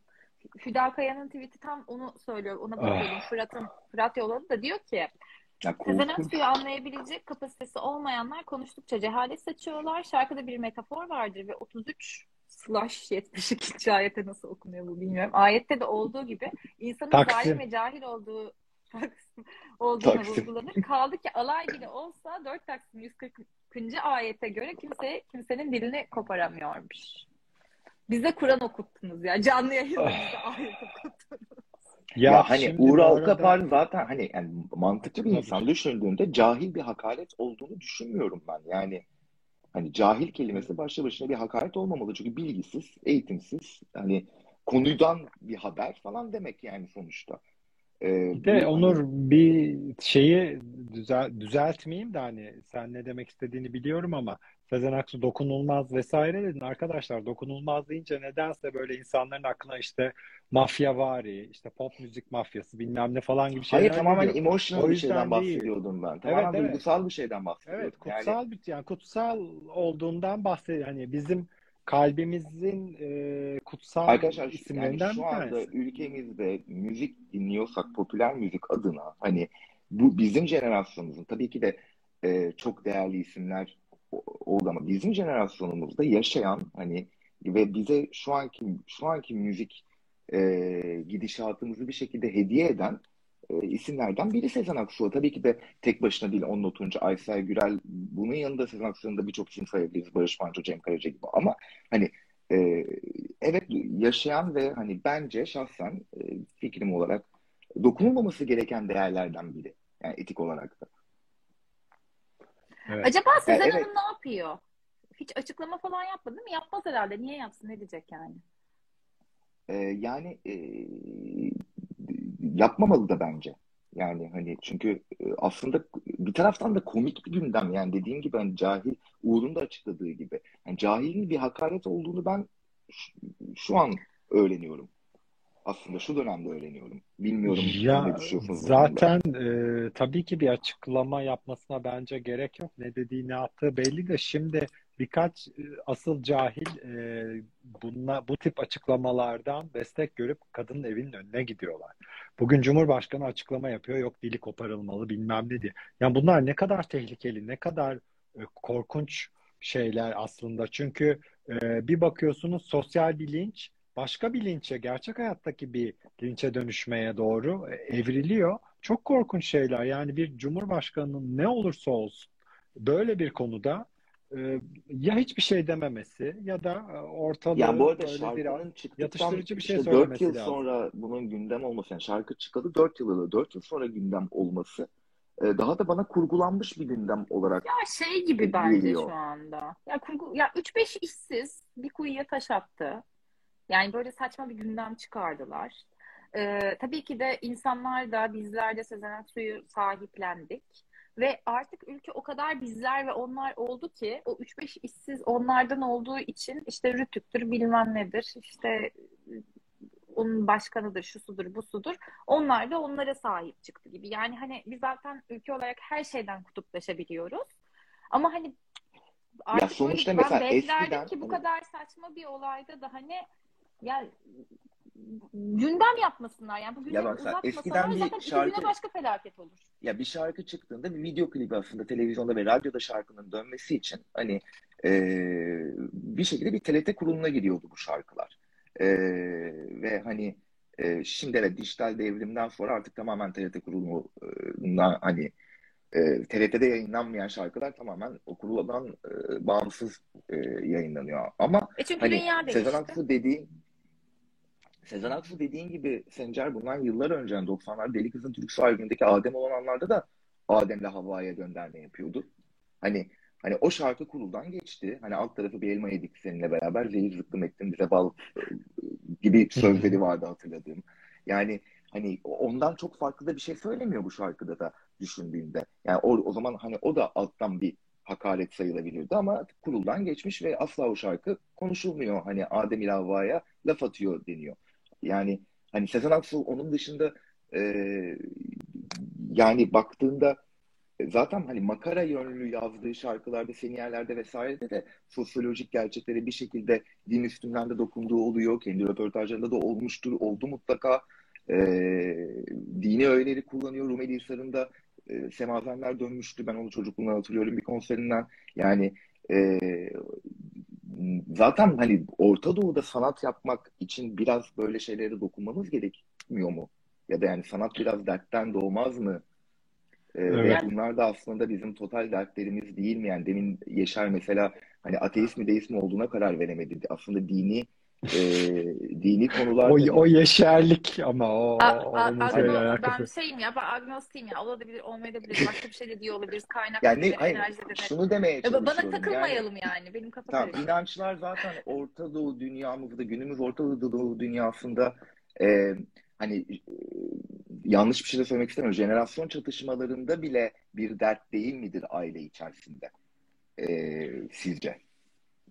Hüda Kaya'nın tweet'i tam onu söylüyor. Ona. Ah, Fırat'ın Fırat yolladı da diyor ki korkunç. Aksu'yu anlayabilecek kapasitesi olmayanlar konuştukça cehalet saçıyorlar. Şarkıda bir metafor vardır ve 33 slash 72. ayete nasıl okunuyor bu bilmiyorum. Ayette de olduğu gibi insanın zalim Taksim. ve cahil olduğu olduğunu Taksim. vurgulanır. Kaldı ki alay bile olsa 4 Taksim 140. ayete göre kimse kimsenin dilini koparamıyormuş. Bize Kur'an okuttunuz ya. Canlı yayında bize ayet okuttunuz. Ya Ya hani Uğur bu Alkapar arada zaten hani yani mantıklı bir insan düşündüğünde cahil bir hakaret olduğunu düşünmüyorum ben. Yani hani cahil kelimesi başlı başına bir hakaret olmamalı. Çünkü bilgisiz, eğitimsiz, hani konudan bir haber falan demek yani sonuçta. Ee, Bir de Onur hani bir şeyi düzel, düzeltmeyeyim de hani sen ne demek istediğini biliyorum ama Sezen Aksu dokunulmaz vesaire dedin. Arkadaşlar dokunulmaz deyince nedense böyle insanların aklına işte mafyavari, işte pop müzik mafyası bilmem ne falan gibi hayır şeyler tamamen geliyor. emotional O bir şeyden bahsediyordum ben. Evet Tamamen evet. duygusal bir şeyden Evet, bahsediyordum. Yani kutsal bir yani kutsal olduğundan bahsediyor. Hani bizim kalbimizin e, kutsal Arkadaşlar yani isimlerinden bir şu anda tanesi. ülkemizde müzik dinliyorsak popüler müzik adına hani bu bizim jenerasyonumuzun tabii ki de e, çok değerli isimler oldu ama bizim jenerasyonumuzda yaşayan hani ve bize şu anki şu anki müzik e, gidişatımızı bir şekilde hediye eden e, isimlerden biri Sezen Aksu. Tabii ki de tek başına değil onun oturunca Aysel Gürel bunun yanında Sezen Aksu'nun da birçok isim sayabiliriz. Barış Manço, Cem Karaca gibi ama hani e, evet yaşayan ve hani bence şahsen e, fikrim olarak dokunulmaması gereken değerlerden biri. Yani etik olarak da. Evet. Acaba Yani Sezen evet Hanım ne yapıyor? Hiç açıklama falan yapmadı mı? Yapmaz herhalde. Niye yapsın? Ne diyecek yani? e, yani e, yapmamalı da bence. Yani hani çünkü e, aslında bir taraftan da komik bir gündem yani dediğim gibi hani cahil Uğur'un da açıkladığı gibi yani cahilin bir hakaret olduğunu ben şu, an öğreniyorum. Aslında şu dönemde öğreniyorum. Bilmiyorum siz ne Ya düşünüyorsunuz zaten e, tabii ki bir açıklama yapmasına bence gerek yok. Ne dediği ne yaptığı belli de şimdi birkaç e, asıl cahil e, bunla, bu tip açıklamalardan destek görüp kadının evinin önüne gidiyorlar. Bugün Cumhurbaşkanı açıklama yapıyor. Yok dili koparılmalı bilmem ne diye. Yani bunlar ne kadar tehlikeli, ne kadar e, korkunç şeyler aslında. Çünkü e, bir bakıyorsunuz sosyal bir linç başka bir linçe, gerçek hayattaki bir linçe dönüşmeye doğru e, evriliyor. Çok korkunç şeyler. Yani bir cumhurbaşkanının ne olursa olsun böyle bir konuda ya hiçbir şey dememesi ya da e, Ya bu ortalığı arada şarkının çıktıktan yatıştırıcı bir şey işte 4 söylemesi yıl lazım. sonra bunun gündem olması yani şarkı çıkalı 4 yılı 4 yıl sonra gündem olması e, daha da bana kurgulanmış bir gündem olarak Ya şey gibi bence geliyor. şu anda. Ya kurgu ya 3-5 işsiz bir kuyuya taş attı. Yani böyle saçma bir gündem çıkardılar. Ee, tabii ki de insanlar da bizler de Sezen Aksu'yu sahiplendik. Ve artık ülke o kadar bizler ve onlar oldu ki o 3-5 işsiz onlardan olduğu için işte Rütük'tür bilmem nedir işte onun başkanıdır, şusudur, busudur. Onlar da onlara sahip çıktı gibi. Yani hani biz zaten ülke olarak her şeyden kutuplaşabiliyoruz. Ama hani Ya artık böyle sonuçta ben mesela beklerdim eskiden ki bu hani kadar saçma bir olayda da hani ya gündem yapmasınlar. Yani bu ya gündemi mesela uzatmasalar eskiden bir zaten şarkı başka felaket olur. ya bir şarkı çıktığında bir video klibi aslında televizyonda ve radyoda şarkının dönmesi için hani e, bir şekilde bir TRT kuruluna gidiyordu bu şarkılar. E, ve hani e, şimdi evet dijital devrimden sonra artık tamamen TRT kuruluna hani e, TRT'de yayınlanmayan şarkılar tamamen o kuruldan e, bağımsız e, yayınlanıyor. Ama E çünkü hani dünya Sezen. Aksu dediğin Sezen Aksu dediğin gibi Sencer bundan yıllar önce yani 90'lar Deli Kızın Türküsü albümündeki Adem olan anlarda da Adem'le Havva'ya gönderme yapıyordu. Hani hani o şarkı kuruldan geçti. Hani alt tarafı bir elma yedik seninle beraber zehir zıkkım ettim bize bal e, gibi sözleri vardı hatırladığım. Yani hani ondan çok farklı da bir şey söylemiyor bu şarkıda da düşündüğünde. Yani o, o zaman hani o da alttan bir hakaret sayılabilirdi ama kuruldan geçmiş ve asla o şarkı konuşulmuyor. Hani Adem ile Havva'ya laf atıyor deniyor. Yani hani Sezen Aksu onun dışında e, yani baktığında zaten hani makara yönlü yazdığı şarkılarda, seniyerlerde vesairede de sosyolojik gerçekleri bir şekilde din üstünden de dokunduğu oluyor. Kendi röportajlarında da olmuştur, oldu mutlaka. E, dini öğeleri kullanıyor. Rumeli Hisarı'nda e, semazenler dönmüştü. Ben onu çocukluğumdan hatırlıyorum bir konserinden. Yani e, zaten hani Orta Doğu'da sanat yapmak için biraz böyle şeylere dokunmamız gerekmiyor mu? Ya da yani sanat biraz dertten doğmaz mı? Ee, Evet. Ve bunlar da aslında bizim total dertlerimiz değil mi? Yani demin Yaşar mesela hani ateist mi deist mi olduğuna karar veremedi. Aslında dini e, dini konularda O, o yeşerlik ama o, A- a- agno- ben şeyim ya, ben agnostiyim ya. Olabilir, olmayabilir. Başka bir şey de diyor olabiliriz. Kaynak yani ne, olabilir, hayır şunu demeye Ya ba- Bana çalışıyorum. Yani takılmayalım yani. Benim kafa Tamam, karışık. inançlar zaten Orta Doğu dünyamızda, günümüz Orta Doğu dünyasında e, hani e, yanlış bir şey de söylemek istemiyorum. Jenerasyon çatışmalarında bile bir dert değil midir aile içerisinde? E, sizce?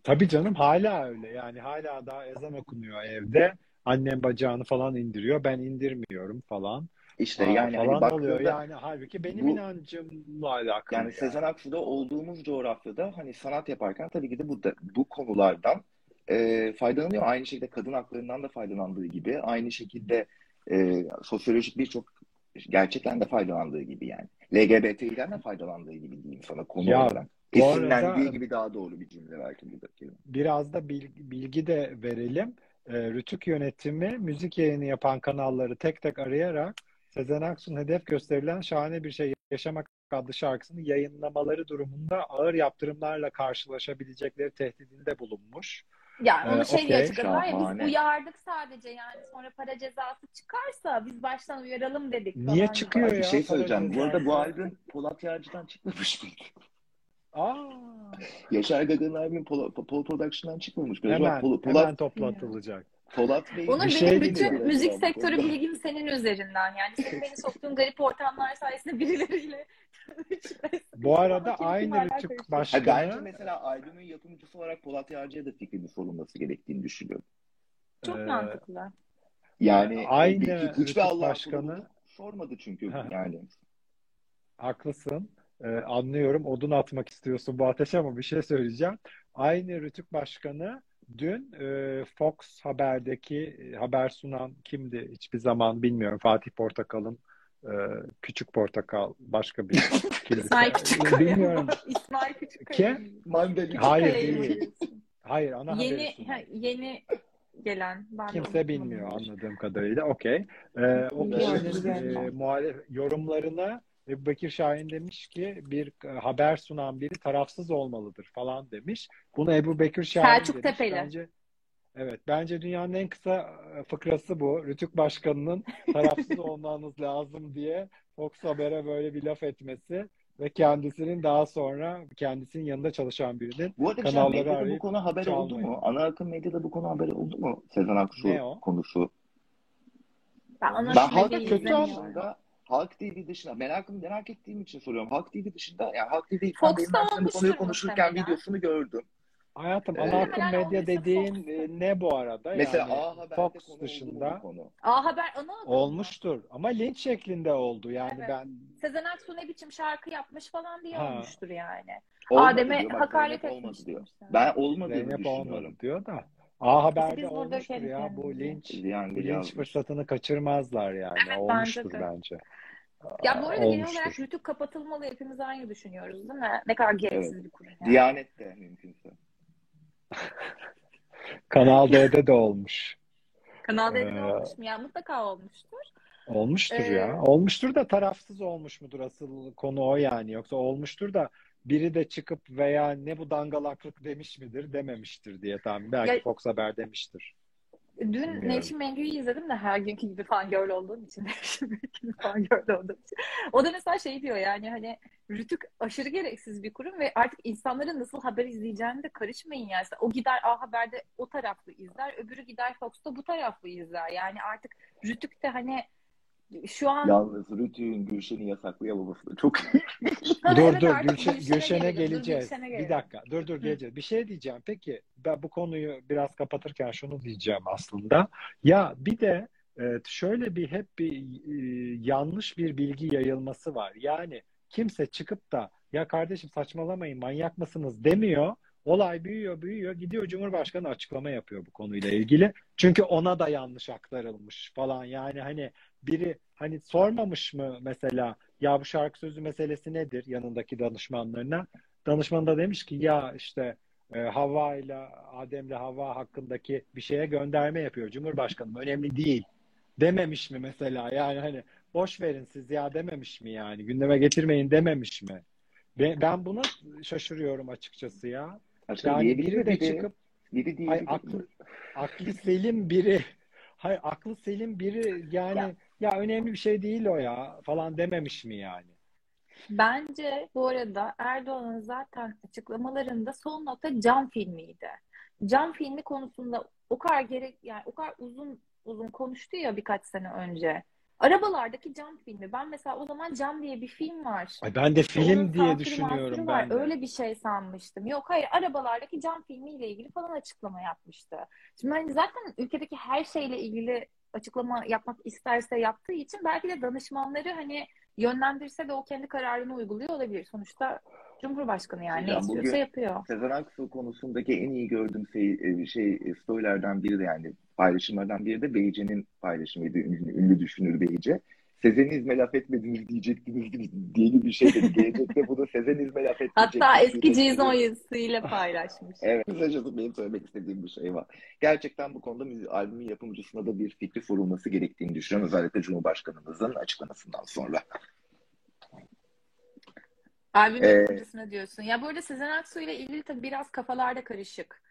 Tabii canım hala öyle. Yani hala daha ezan okunuyor evde. Annem bacağını falan indiriyor. Ben indirmiyorum falan. İşte Aa, yani hani falan oluyor. baktığında Yani halbuki benim bu inancımla alakalı yani yani. Sezen Aksu'da olduğumuz coğrafyada hani sanat yaparken tabii ki de bu da, bu konulardan e, faydalanıyor. Aynı şekilde kadın haklarından da faydalandığı gibi, aynı şekilde e, sosyolojik birçok gerçekten de faydalandığı gibi yani. LGBT'den de faydalandığı gibi diyeyim sana konu Ya olarak. Esinlendiği gibi daha doğru bir cümle belki burada kelime. biraz da bilgi, bilgi de verelim. Ee, Rütük yönetimi müzik yayını yapan kanalları tek tek arayarak Sezen Aksu'nun hedef gösterilen Şahane Bir Şey Yaşamak adlı şarkısını yayınlamaları durumunda ağır yaptırımlarla karşılaşabilecekleri tehdidinde bulunmuş. Yani Ee, onu şey diye okey. açıkladılar ya biz uyardık sadece yani sonra para cezası çıkarsa biz baştan uyaralım dedik Niye falan çıkıyor. Bir ya şey para söyleyeceğim. Bu arada bu albüm Polat Yağcı'dan çıkmamış mıydı? Aa, Yaşar Gaga'nın albüm Pol, Pol Production'dan çıkmamış. hemen Pol, hemen Polat, toplatılacak. Polat Bey Onur Bir benim şey bütün diyeceğim. müzik sektörü bilgim senin üzerinden yani senin beni soktuğun garip ortamlar sayesinde birileriyle Bu arada aynı karıştırıyor. Ha, bence başkanı mesela albümün yapımcısı olarak Polat Yağcı'ya da fikrini sorulması gerektiğini düşünüyorum. Çok e, mantıklı. Yani aynı bir- hiçbir Rütük Allah başkanı sormadı çünkü yani. Haklısın. Ee, anlıyorum. Odun atmak istiyorsun bu ateşe ama bir şey söyleyeceğim. Aynı Rütük Başkanı dün e, Fox Haber'deki e, haber sunan kimdi? Hiçbir zaman bilmiyorum. Fatih Portakal'ın e, Küçük Portakal başka bir kimdi? İsmail Küçükkaya. Bilmiyorum. İsmail Küçükkaya. Kim? Mandalina. Hayır değil. Hayır ana Yeni ha, yeni gelen. Ben Kimse bilmiyor anladığım kadarıyla. Okey. Ee, o kişinin e, muhalif yorumlarına Ebu Bekir Şahin demiş ki bir e, haber sunan biri tarafsız olmalıdır falan demiş. Bunu Ebu Bekir Şahin Selçuk demiş. Tepeli. Bence evet bence dünyanın en kısa e, fıkrası bu. Rütük Başkanı'nın tarafsız olmanız lazım diye Fox Haber'e böyle bir laf etmesi ve kendisinin daha sonra kendisinin yanında çalışan birinin Bu arada şey, kanalları medyada bu konu haber oldu çalmayı. mu? Ana akım medyada bu konu haber oldu mu? Sezen Aksu konusu. Ben Ben akım Halk medyayı kötü dışında Halk TV dışında merakım merak ettiğim için soruyorum. Halk TV dışında yani Halk TV Fox'ta konuyu konuşurken muhtemelen. videosunu gördüm. Hayatım Ee, ana akım medya dediğin Fox'tur. e, ne bu arada? Mesela Yani A Haber'de Fox konu dışında konu? A Haber ana akım mı? olmuştur ama linç şeklinde oldu. Yani Evet. ben Sezen Aksu ne biçim şarkı yapmış falan diye Ha. olmuştur yani. Olmadı Adem'e diyor. Bak hakaret olmadı etmiş diyor. Ben olmadığını Zeynep düşünüyorum. olmadı diyor da A Haber'de olmuştur ya bu linç Yani bu linç fırsatını kaçırmazlar yani. Evet, olmuştur bence de. bence. Ya bu arada genel Olmuştur. olarak Rütük kapatılmalı hepimiz aynı düşünüyoruz değil mi? Ne kadar gereksiz bir kurum yani. Diyanet de mümkünse. Kanal D'de de olmuş. Kanal D'de Ee, olmuş mu? Ya mutlaka olmuştur. Olmuştur Ee, ya. Olmuştur da tarafsız olmuş mudur asıl konu o yani. Yoksa olmuştur da biri de çıkıp veya ne bu dangalaklık demiş midir dememiştir diye tahmin. Belki Ya- Fox Haber demiştir. Dün Bilmiyorum. Nevşin Mengü'yü izledim de her günkü gibi fangirl olduğum için Nevşin Mengü gibi fangirl olduğum için. O da mesela şey diyor yani hani Rütük aşırı gereksiz bir kurum ve artık insanların nasıl haber izleyeceğini de karışmayın yani. O gider A Haber'de o taraflı izler, öbürü gider Fox'ta bu taraflı izler. Yani artık Rütük de hani şu an Yalnız Rütü'nün Gülşen'i yasaklayamaması da çok Dur dur Gülşen, Gülşen'e geleceğiz. Gülşen'e Bir dakika. Dur dur Hı. geleceğiz. Bir şey diyeceğim. Peki ben bu konuyu biraz kapatırken şunu diyeceğim aslında. Ya bir de e, şöyle bir hep bir e, yanlış bir bilgi yayılması var. Yani kimse çıkıp da ya kardeşim saçmalamayın manyak mısınız demiyor. Olay büyüyor büyüyor gidiyor Cumhurbaşkanı açıklama yapıyor bu konuyla ilgili. Çünkü ona da yanlış aktarılmış falan. Yani hani biri hani sormamış mı mesela ya bu şarkı sözü meselesi nedir yanındaki danışmanlarına? Danışman da demiş ki ya işte e, Havva ile Adem'le Havva hakkındaki bir şeye gönderme yapıyor Cumhurbaşkanım. Önemli değil. Dememiş mi mesela? Yani hani boş verin siz ya dememiş mi yani? Gündeme getirmeyin dememiş mi? Ben, ben buna şaşırıyorum açıkçası ya. Aslında Yani biri de çıkıp Biri hay diyebilir. aklı aklı selim biri hay aklı selim biri yani Ya ya önemli bir şey değil o ya falan dememiş mi yani? bence bu arada Erdoğan'ın zaten açıklamalarında son nokta cam filmiydi. Cam filmi konusunda o kadar gerek yani o kadar uzun uzun konuştu ya birkaç sene önce. Arabalardaki cam filmi. Ben mesela o zaman Cam diye bir film var. Ay ben de İşte onun film diye düşünüyorum ben de. Öyle bir şey sanmıştım. Yok hayır arabalardaki cam filmiyle ilgili falan açıklama yapmıştı. Şimdi hani zaten ülkedeki her şeyle ilgili açıklama yapmak isterse yaptığı için belki de danışmanları hani yönlendirse de o kendi kararını uyguluyor olabilir. Sonuçta Cumhurbaşkanı yani ne istiyorsa yapıyor. Sezen Aksu konusundaki en iyi gördüğüm şey, e, şey e, storylerden biri de yani paylaşımlardan biri de Beyce'nin paylaşımıydı. Ünlü, ünlü düşünür Beyce. Sezenizme laf etmediniz diyecektiniz diye bir şey dedi. Gelecekte bunu Sezenizme laf etmeyecektiniz Hatta eski diyecektiniz. Cizon yazısıyla paylaşmış. Evet, kısacası benim söylemek istediğim bir şey var. Gerçekten bu konuda albümün yapımcısına da bir fikri sorulması gerektiğini düşünüyorum. Özellikle Cumhurbaşkanımızın açıklamasından sonra. Albüm Ee, yapımcısına diyorsun. Ya bu arada Sezen Aksu ile ilgili tabii biraz kafalarda karışık.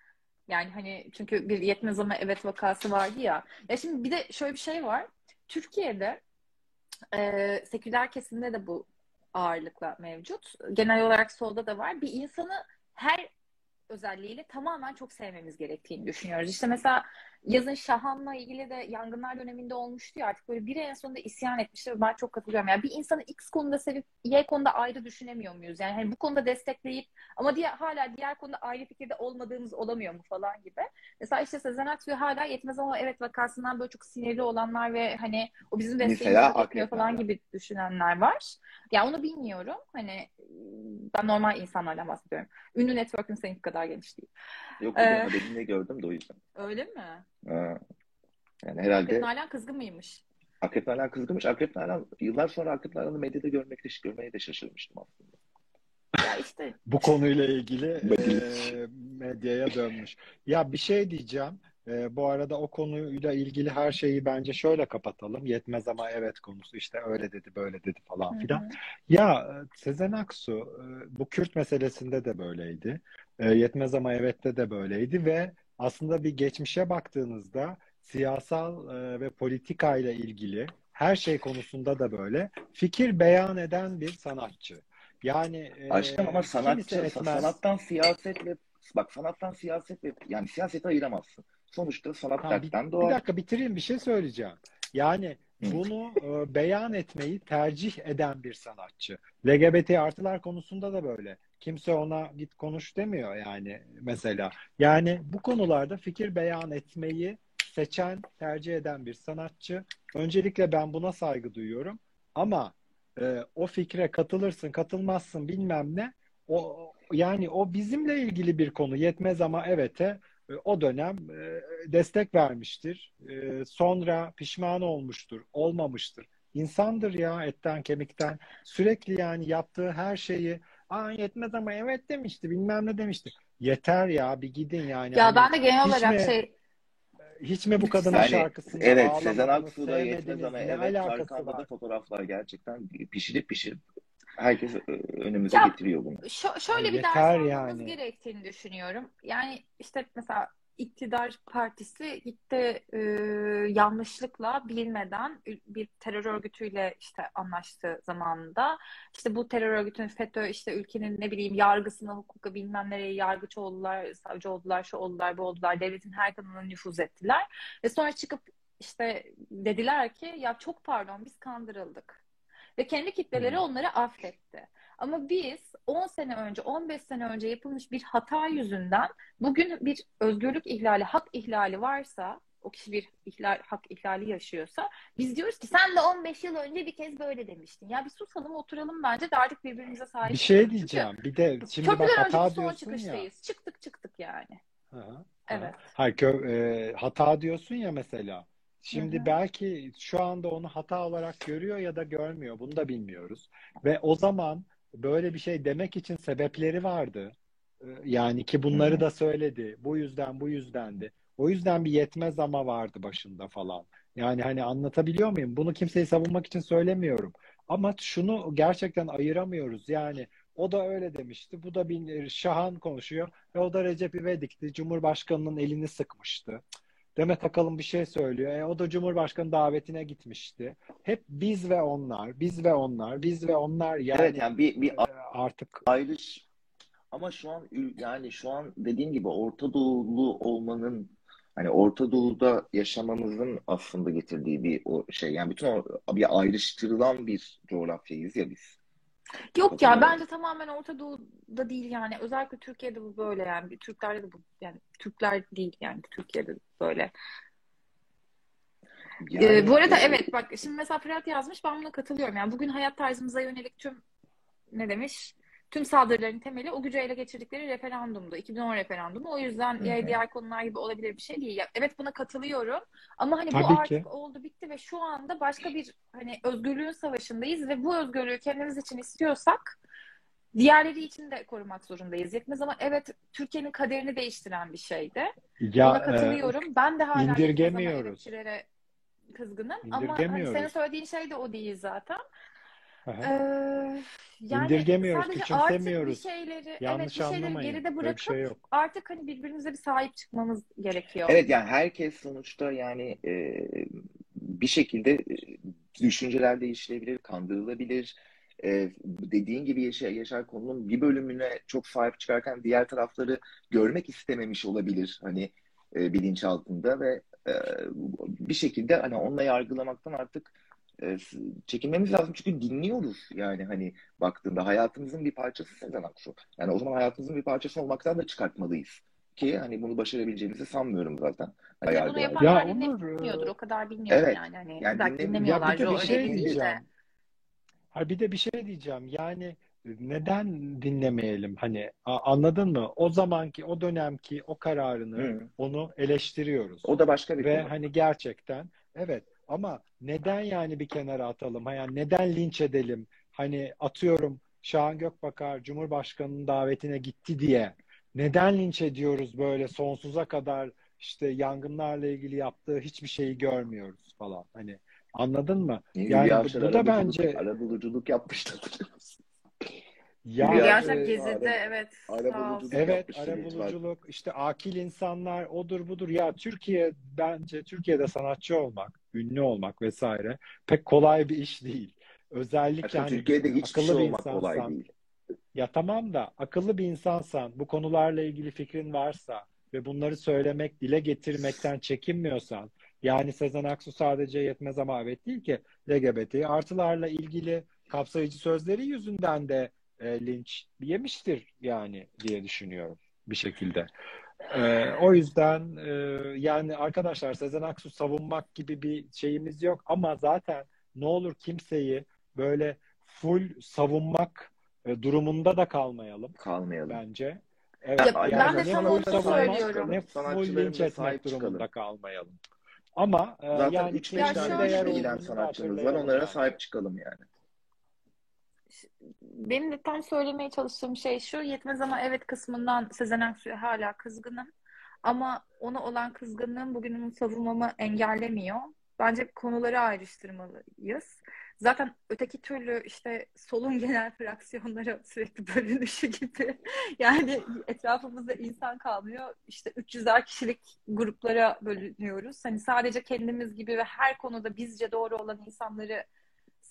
Yani hani çünkü bir yetmez ama evet vakası vardı ya. Ya şimdi bir de şöyle bir şey var. Türkiye'de e, seküler kesimde de bu ağırlıkla mevcut. Genel olarak solda da var. Bir insanı her özelliğiyle tamamen çok sevmemiz gerektiğini düşünüyoruz. İşte mesela yazın Şahan'la ilgili de yangınlar döneminde olmuştu ya artık böyle biri en sonunda isyan etmişti ve ben çok katılıyorum. Yani bir insanı X konuda sevip Y konuda ayrı düşünemiyor muyuz? Yani hani bu konuda destekleyip ama diğer, hala diğer konuda ayrı fikirde olmadığımız olamıyor mu falan gibi. Mesela işte Sezen Aksu hala yetmez ama evet vakasından böyle çok sinirli olanlar ve hani o bizim desteğimizi falan gibi düşünenler var. Ya onu bilmiyorum. Hani ben normal insanlardan bahsediyorum. Ünlü network'üm seninki kadar geniş değil. Yok Ee, bugün haberinde gördüm de o yüzden. Öyle mi? Ha, yani Akrep herhalde Nalan kızgın mıymış? Akrep Nalan kızgınmış. Akrep Nalan yıllar sonra Akrep Nalan'ı medyada görmekte görmeye de şaşırmıştım aslında. Ya işte Bu konuyla ilgili e, medyaya dönmüş. Ya bir şey diyeceğim. E, bu arada o konuyla ilgili her şeyi bence şöyle kapatalım. Yetmez ama evet konusu işte öyle dedi böyle dedi falan filan. Ya e, Sezen Aksu e, bu Kürt meselesinde de böyleydi. E, Yetmez ama evet'te de böyleydi ve aslında bir geçmişe baktığınızda siyasal e, ve politika ile ilgili her şey konusunda da böyle fikir beyan eden bir sanatçı. Yani e, Aşkım ama sanatçı, etmez. sanattan siyaset ve bak sanattan siyaset ve yani siyaseti ayıramazsın. Sonuçta sanat bir, dertten bir doğar. dakika bitireyim bir şey söyleyeceğim. Yani bunu e, beyan etmeyi tercih eden bir sanatçı. LGBT artılar konusunda da böyle. Kimse ona git konuş demiyor yani mesela. Yani bu konularda fikir beyan etmeyi seçen, tercih eden bir sanatçı. Öncelikle ben buna saygı duyuyorum. Ama e, o fikre katılırsın, katılmazsın bilmem ne. O yani o bizimle ilgili bir konu. Yetmez ama evete o dönem e, destek vermiştir. E, Sonra pişman olmuştur, olmamıştır. İnsandır ya etten kemikten. Sürekli yani yaptığı her şeyi Aa yetmez ama evet demişti, bilmem ne demişti. Yeter ya bir gidin yani. Ya Hani ben de genel olarak mi şey hiç mi bu kadının Yani şarkısında evet Sezen Aksu'da yetmez ama evet arkada var? fotoğraflar gerçekten pişirip pişirip herkes e, önümüze Ya getiriyor bunu. Şö- şöyle Ay bir ders yeter almamız yani. gerektiğini düşünüyorum. Yani işte mesela iktidar partisi gitti e, yanlışlıkla bilmeden bir terör örgütüyle işte anlaştı zamanında. İşte bu terör örgütünün FETÖ işte ülkenin ne bileyim yargısına, hukuka bilmem nereye yargıç oldular, savcı oldular, şu oldular, bu oldular. Devletin her kanalına nüfuz ettiler. Ve sonra çıkıp işte dediler ki ya çok pardon biz kandırıldık. Ve kendi kitleleri onları affetti. Ama biz 10 sene önce, 15 sene önce yapılmış bir hata yüzünden bugün bir özgürlük ihlali, hak ihlali varsa, o kişi bir ihlal, hak ihlali yaşıyorsa biz diyoruz ki sen de 15 yıl önce bir kez böyle demiştin. Ya bir susalım oturalım bence de artık birbirimize sahip Bir şey diyeceğim. Bir de şimdi bak hata diyorsun ya. çıkıştayız. Çıktık çıktık yani. Hı. Evet. Hayır, kö- e, hata diyorsun ya mesela. Şimdi belki şu anda onu hata olarak görüyor ya da görmüyor. Bunu da bilmiyoruz. Ve o zaman böyle bir şey demek için sebepleri vardı. E, Yani ki bunları da söyledi. Bu yüzden, bu yüzdendi. O yüzden bir yetmez ama vardı başında falan. Yani hani anlatabiliyor muyum? Bunu kimseyi savunmak için söylemiyorum. Ama şunu gerçekten ayıramıyoruz. Yani o da öyle demişti. Bu da bir Şahan konuşuyor. Ve o da Recep İvedik'ti. Cumhurbaşkanının elini sıkmıştı. Demet Akalın bir şey söylüyor. E, o da Cumhurbaşkanı davetine gitmişti. Hep biz ve onlar, biz ve onlar, biz ve onlar yani Evet yani bir, bir e, artık ayrış ama şu an yani şu an dediğim gibi Orta Doğulu olmanın hani Orta Doğu'da yaşamamızın aslında getirdiği bir o şey yani bütün o, bir ayrıştırılan bir coğrafyayız ya biz. Yok ya bence tamamen Orta Doğu'da değil yani. Özellikle Türkiye'de bu böyle yani. Türklerde de bu yani Türkler değil yani Türkiye'de böyle. Yani Ee, bu arada evet bak şimdi mesela Fırat yazmış ben buna katılıyorum. Yani bugün hayat tarzımıza yönelik tüm ne demiş? Tüm saldırıların temeli o gücü ele geçirdikleri referandumdu. 2010 referandumu. O yüzden Hı hı. ya diğer konular gibi olabilir bir şey değil. Ya, evet buna katılıyorum. Ama hani bu Tabii ki. artık oldu bitti ve şu anda başka bir hani özgürlüğün savaşındayız ve bu özgürlüğü kendimiz için istiyorsak diğerleri için de korumak zorundayız. Yetmez ama evet Türkiye'nin kaderini değiştiren bir şeydi. ya Buna e, katılıyorum. Ben de hala indirgemiyoruz. kızgınım. Ama hani senin söylediğin şey de o değil zaten. Ee, yani İndirgemiyoruz, sadece küçümsemiyoruz. artık bir şeyleri, evet Yanlış bir şeyleri anlamayın. geride bir bırakıp şey yok. artık hani birbirimize bir sahip çıkmamız gerekiyor. Evet yani herkes sonuçta yani e, bir şekilde düşünceler değiştirebilir, kandırılabilir. E, dediğin gibi Yaşar, Yaşar konunun bir bölümüne çok sahip çıkarken diğer tarafları görmek istememiş olabilir hani e, bilinçaltında ve e, bir şekilde hani onunla yargılamaktan artık e, çekinmemiz lazım çünkü dinliyoruz yani hani baktığında hayatımızın bir parçası Sezen Aksu. Yani o zaman hayatımızın bir parçası olmaktan da çıkartmalıyız ki hani bunu başarabileceğimizi sanmıyorum zaten. Hani Ya bunu yargılar- Ya yapanlar Onur, O kadar bilmiyorum Evet. yani. Hani Yani dinlemiyor. dinlemiyorlar. Ya bir de bir şey de. diyeceğim. Ha bir de bir şey diyeceğim. Yani neden dinlemeyelim? Hani anladın mı? O zamanki, o dönemki o kararını, Hı. onu eleştiriyoruz. O da başka bir Ve konu. hani gerçekten evet ama neden yani bir kenara atalım? Ha Yani neden linç edelim? Hani atıyorum Şahan Gökbakar Cumhurbaşkanı'nın davetine gitti diye neden linç ediyoruz böyle sonsuza kadar işte yangınlarla ilgili yaptığı hiçbir şeyi görmüyoruz falan. Hani anladın mı? Hülya Yani bu, bu da arabuluculuk- bence arabuluculuk yapmıştı hatırlıyor musun? ya gerçek e, gezide ara- evet. ara Sağ buluculuk olsun. Evet, arabuluculuk, işte akil insanlar, odur budur. Ya Türkiye bence Türkiye'de sanatçı olmak, ünlü olmak vesaire pek kolay bir iş değil. Özellikle hani Türkiye'de hiçbir akıllı şey bir olmak kolay insansan, değil. ya tamam da akıllı bir insansan, bu konularla ilgili fikrin varsa ve bunları söylemek, dile getirmekten çekinmiyorsan, yani Sezen Aksu sadece yetmez ama evet değil ki LGBT artılarla ilgili kapsayıcı sözleri yüzünden de e, linç yemiştir yani diye düşünüyorum bir şekilde. E, o yüzden e, yani arkadaşlar Sezen Aksu savunmak gibi bir şeyimiz yok ama zaten ne olur kimseyi böyle full savunmak e, durumunda da kalmayalım Kalmayalım. bence. Evet, Ya, ben yani de ne tam full onu söylüyorum. ne full linç etmek çıkalım. durumunda kalmayalım. Ama e, Zaten yani 3-5 Ya tane olduğunu da sanatçımız var. Onlara bence. sahip çıkalım yani. Benim de tam söylemeye çalıştığım şey şu. Yetmez ama evet kısmından Sezen Aksu'ya hala kızgınım. Ama ona olan kızgınlığım bugün onu savunmamı engellemiyor. Bence konuları ayrıştırmalıyız. Zaten öteki türlü işte solun genel fraksiyonlara sürekli bölünüşü gibi. Yani etrafımızda insan kalmıyor. İşte 300'er kişilik gruplara bölünüyoruz. Hani sadece kendimiz gibi ve her konuda bizce doğru olan insanları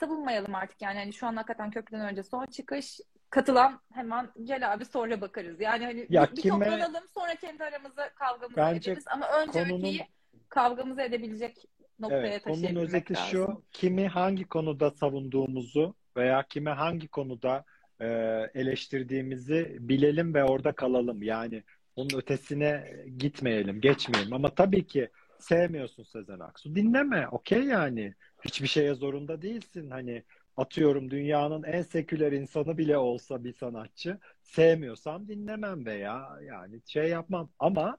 savunmayalım artık yani hani şu an hakikaten köprüden önce son çıkış katılan hemen gel abi sonra bakarız. Yani hani Ya bir, bir kime- toplanalım sonra kendi aramızda kavgamızı Bence ederiz ama önce konunun- öteyi kavgamızı edebilecek noktaya Evet, konunun taşıyabilmek özeti lazım. şu, kimi hangi konuda savunduğumuzu veya kime hangi konuda e, eleştirdiğimizi bilelim ve orada kalalım. Yani onun ötesine gitmeyelim, geçmeyelim. Ama tabii ki sevmiyorsun Sezen Aksu. Dinleme, okey yani. Hiçbir şeye zorunda değilsin. Hani atıyorum dünyanın en seküler insanı bile olsa bir sanatçı sevmiyorsam dinlemem veya yani şey yapmam. Ama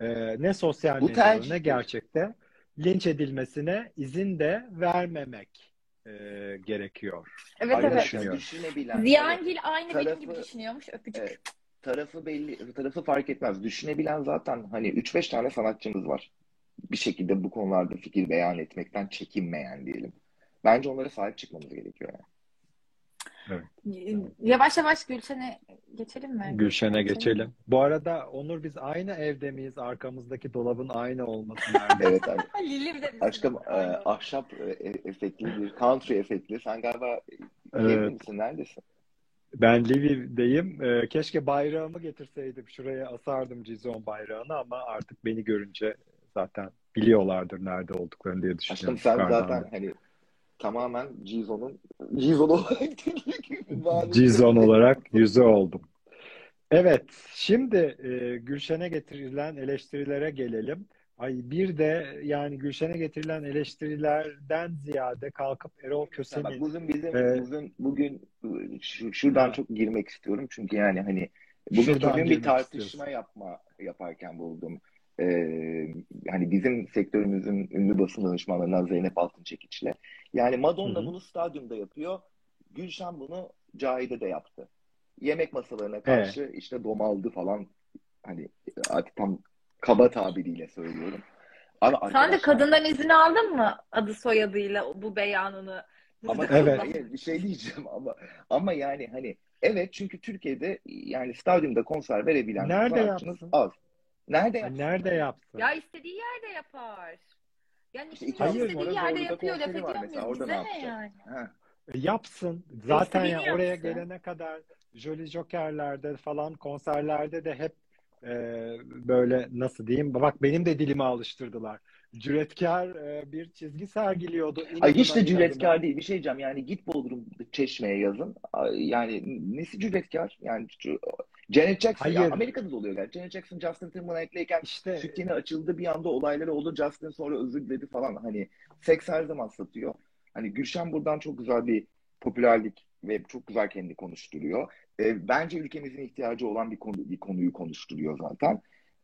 e, ne sosyal medyada ne gerçekte linç edilmesine izin de vermemek e, gerekiyor. Evet evet. Arkadaşlar düşünüyorum. düşünebilen Ziyangil aynı benim Tarafı- gibi düşünüyormuş. Öpücük. Evet. tarafı belli, tarafı fark etmez. Düşünebilen zaten hani 3-5 tane sanatçımız var. Bir şekilde bu konularda fikir beyan etmekten çekinmeyen diyelim. Bence onlara sahip çıkmamız gerekiyor yani. Yavaş yavaş Gülşen'e geçelim mi? Gülşen'e geçelim. Bu arada Onur biz aynı evde miyiz? Arkamızdaki dolabın aynı olması nerede? Evet abi. Lili bir de. Aşkım e, ahşap e, e- efektli bir country efektli. Sen galiba Evet. misin? Neredesin? Ben Lviv'deyim. Ee, keşke bayrağımı getirseydim. Şuraya asardım Cizon bayrağını ama artık beni görünce zaten biliyorlardır nerede olduklarını diye Aşkım düşünüyorum. sen yukarıdan zaten hani tamamen Cizo'nun Cizo olarak var. Cizon olarak yüzü oldum. Evet, şimdi e, Gülşen'e getirilen eleştirilere gelelim. Ay bir de yani Gülşen'e getirilen eleştirilerden ziyade kalkıp Erol Bak Köse'nin bugün bizim Ee, bugün bugün şu- şuradan çok girmek istiyorum çünkü yani hani bugün bugün bir tartışma istiyorsun. yapma yaparken buldum. Ee, hani bizim sektörümüzün ünlü basın danışmanlarından Zeynep Altınçekiç'le. Yani Madonna Hı hı. bunu stadyumda yapıyor. Gülşen bunu Cahide'de yaptı. Yemek masalarına karşı işte domaldı falan. Hani artık tam kaba tabiriyle söylüyorum. Ama Sen de kadından izin aldın mı adı soyadıyla bu beyanını? Ama Evet. hayır, bir şey diyeceğim ama ama yani hani evet çünkü Türkiye'de yani stadyumda konser verebilen Nerede sanatçımız az. Nerede yapsın? nerede yapsın? Ya istediği yerde yapar. Yani İşte hayır, istediği yerde yapıyor, laf ediyor mesela, muyuz? orada Bize ne yani? Ha. E, Yapsın. Zaten ya oraya yapsın. gelene kadar Jolly Joker'lerde falan konserlerde de hep e, böyle nasıl diyeyim? Bak benim de dilimi alıştırdılar. Cüretkar e, bir çizgi sergiliyordu. Ay hiç de cüretkar değil. Bir şey diyeceğim. Yani git Bodrum Çeşme'ye yazın. Yani nesi cüretkar? Yani Janet Jackson ya Hayır. Amerika'da da oluyor. Yani Janet Jackson Justin Timberlake'leyken İşte Sütyeni açıldı bir anda olayları oldu. Justin sonra özür diledi falan. Hani seks her zaman satıyor. Hani Gülşen buradan çok güzel bir popülerlik ve çok güzel kendini konuşturuyor. E, bence ülkemizin ihtiyacı olan bir konu bir konuyu konuşturuyor zaten.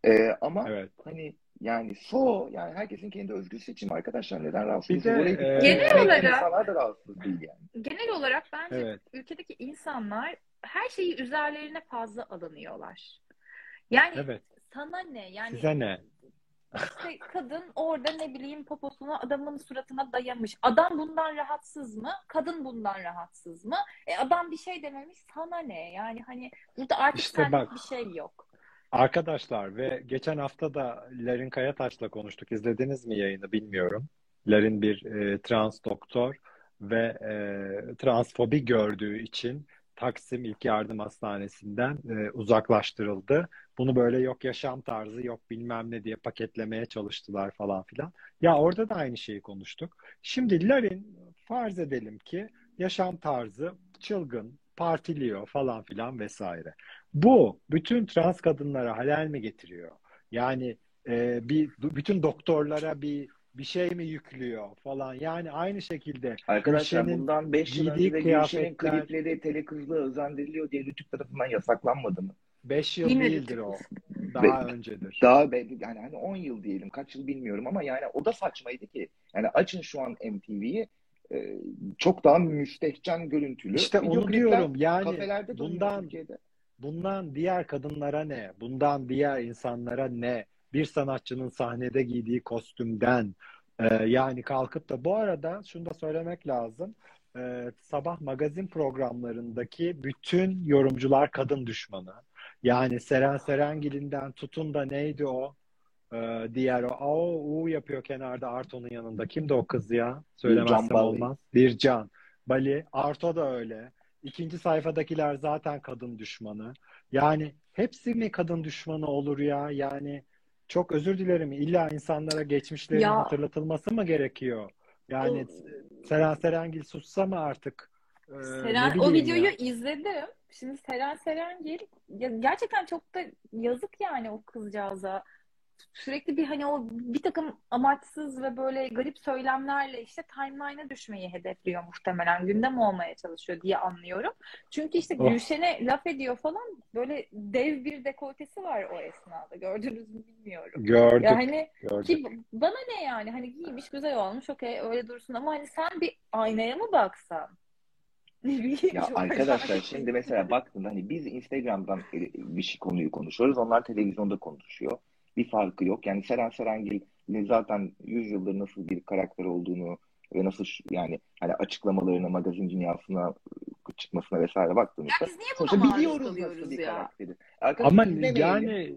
E, ama evet. hani yani so yani herkesin kendi özgür seçimi arkadaşlar neden rahatsız? Bir de, e, Genel olarak- insanlar da rahatsız değil yani. Genel olarak bence Evet. ülkedeki insanlar her şeyi üzerlerine fazla alınıyorlar. Yani Evet. sana ne? Yani Size ne? işte kadın orada ne bileyim poposunu adamın suratına dayamış. Adam bundan rahatsız mı? Kadın bundan rahatsız mı? E adam bir şey dememiş. Sana ne? Yani hani burada artık İşte bak. bir şey yok. Arkadaşlar ve geçen hafta da Larin Kayataş'la konuştuk. İzlediniz mi yayını bilmiyorum. Larin bir e, trans doktor ve e, transfobi gördüğü için Taksim İlk Yardım Hastanesi'nden e, uzaklaştırıldı. Bunu böyle yok yaşam tarzı yok bilmem ne diye paketlemeye çalıştılar falan filan. Ya orada da aynı şeyi konuştuk. Şimdi Larin farz edelim ki yaşam tarzı çılgın, partiliyor falan filan vesaire. Bu bütün trans kadınlara halel mi getiriyor? Yani e, bir bütün doktorlara bir bir şey mi yüklüyor falan. Yani aynı şekilde Arkadaşlar bundan 5 yıl önce de Gülşen'in kıyafetler- klipleri tele kızlığa özendiriliyor diye Rütük tarafından yasaklanmadı mı? 5 yıl Yine değildir o. Daha öncedir. Daha belli yani hani 10 yıl diyelim kaç yıl bilmiyorum ama yani o da saçmaydı ki. Yani açın şu an MTV'yi e, çok daha müstehcen görüntülü. İşte onu diyorum. Yani bundan Türkiye'de. Bundan diğer kadınlara ne? Bundan diğer insanlara ne? Bir sanatçının sahnede giydiği kostümden e, yani kalkıp da bu arada şunu da söylemek lazım. E, sabah magazin programlarındaki bütün yorumcular kadın düşmanı. Yani Seren Serengil'inden tutun da neydi o? E, diğer o o u yapıyor kenarda Arto'nun yanında. Kimdi o kız ya? Söylemezsem olmaz. Bircan. Bali. Arto da öyle. İkinci sayfadakiler zaten kadın düşmanı. Yani hepsi mi kadın düşmanı olur ya? Yani çok özür dilerim. İlla insanlara geçmişlerin Ya. hatırlatılması mı gerekiyor? Yani Seren Serengil sussa mı artık? Ee, ne Seren, o videoyu ya. izledim. Şimdi Seren Serengil ya gerçekten çok da yazık yani o kızcağıza. Sürekli bir hani o bir takım amaçsız ve böyle garip söylemlerle işte timeline'a düşmeyi hedefliyor muhtemelen. Gündem olmaya çalışıyor diye anlıyorum. Çünkü işte Oh. Gülşen'e laf ediyor falan. Böyle dev bir dekoltesi var o esnada. Gördünüz mü bilmiyorum. Gördük, Ya hani gördük. ki bana ne yani hani giymiş güzel olmuş okey öyle dursun ama hani sen bir aynaya mı baksan? Ya arkadaşlar şimdi mesela baktığında hani biz Instagram'dan bir şey konuyu konuşuyoruz. Onlar televizyonda konuşuyor. Bir farkı yok. Yani Seren Serengil'in zaten 100 yıldır nasıl bir karakter olduğunu ve nasıl yani hani açıklamalarına, magazin dünyasına çıkmasına vesaire baktığımızda Ya biz niye buna sonuçta maruz biliyoruz nasıl bir ya? karakteri. Arkadaşlar Ama yani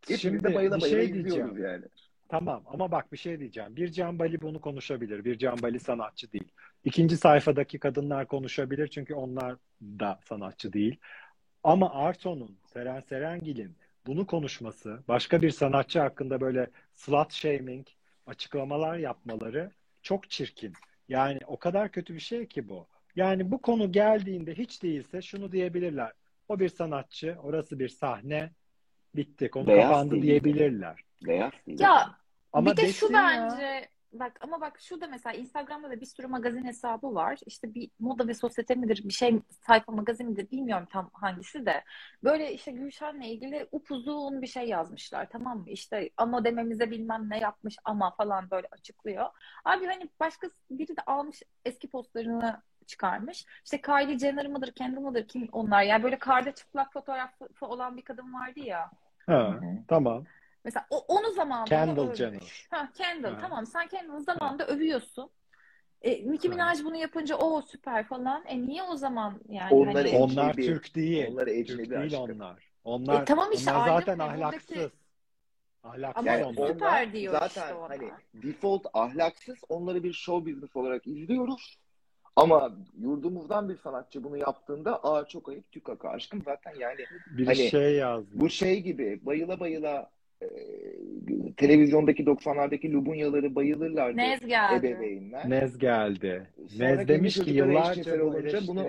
Hepimiz şimdi de bayıla bir bayıla şey izliyoruz diyeceğim. yani. Tamam ama bak bir şey diyeceğim. Bir Can Bali bunu konuşabilir. Bir Can Bali sanatçı değil. İkinci sayfadaki kadınlar konuşabilir çünkü onlar da sanatçı değil. Ama Arto'nun, Seren Serengil'in bunu konuşması, başka bir sanatçı hakkında böyle slut shaming açıklamalar yapmaları çok çirkin. Yani o kadar kötü bir şey ki bu. Yani bu konu geldiğinde hiç değilse şunu diyebilirler. O bir sanatçı, orası bir sahne, bitti, konu Beyaz kapandı değil. diyebilirler. Beyaz değil. Ya Ama bir de şu ya. bence bak ama bak şu da mesela Instagram'da da bir sürü magazin hesabı var. İşte bir moda ve sosyete midir bir şey sayfa magazin midir bilmiyorum tam hangisi de. Böyle işte Gülşen'le ilgili upuzun bir şey yazmışlar tamam mı? İşte ama dememize bilmem ne yapmış ama falan böyle açıklıyor. Abi hani başka biri de almış eski postlarını çıkarmış. İşte Kylie Jenner mıdır, Kendall mıdır kim onlar? Yani böyle karda çıplak fotoğrafı olan bir kadın vardı ya. Ha, tamam. Mesela o, onu zamanında Kendall övmüş. Jenner. Ha, Kendall. Ha. Tamam sen Kendall'ı zamanında övüyorsun. E, Nicki Ha. Minaj bunu yapınca o süper falan. E niye o zaman yani Onlar hani. Onlar Türk değil. Onlar ecnebi Türk değil aşkım. onlar. Onlar, E, tamam işte onlar zaten mı? Buradaki- ahlaksız. Ahlaksız Ama Yani onlar. süper diyor zaten işte ona. hani default ahlaksız onları bir show business olarak izliyoruz. Ama yurdumuzdan bir sanatçı bunu yaptığında aa çok ayıp tükaka aşkım zaten yani Bir Hani şey yazmış. bu şey gibi bayıla bayıla e, televizyondaki 90'lardaki Lubunyaları bayılırlardı Nez geldi. ebeveynler. Nez geldi. Sonra Nez demiş ki yıllarca bu olunca bunu-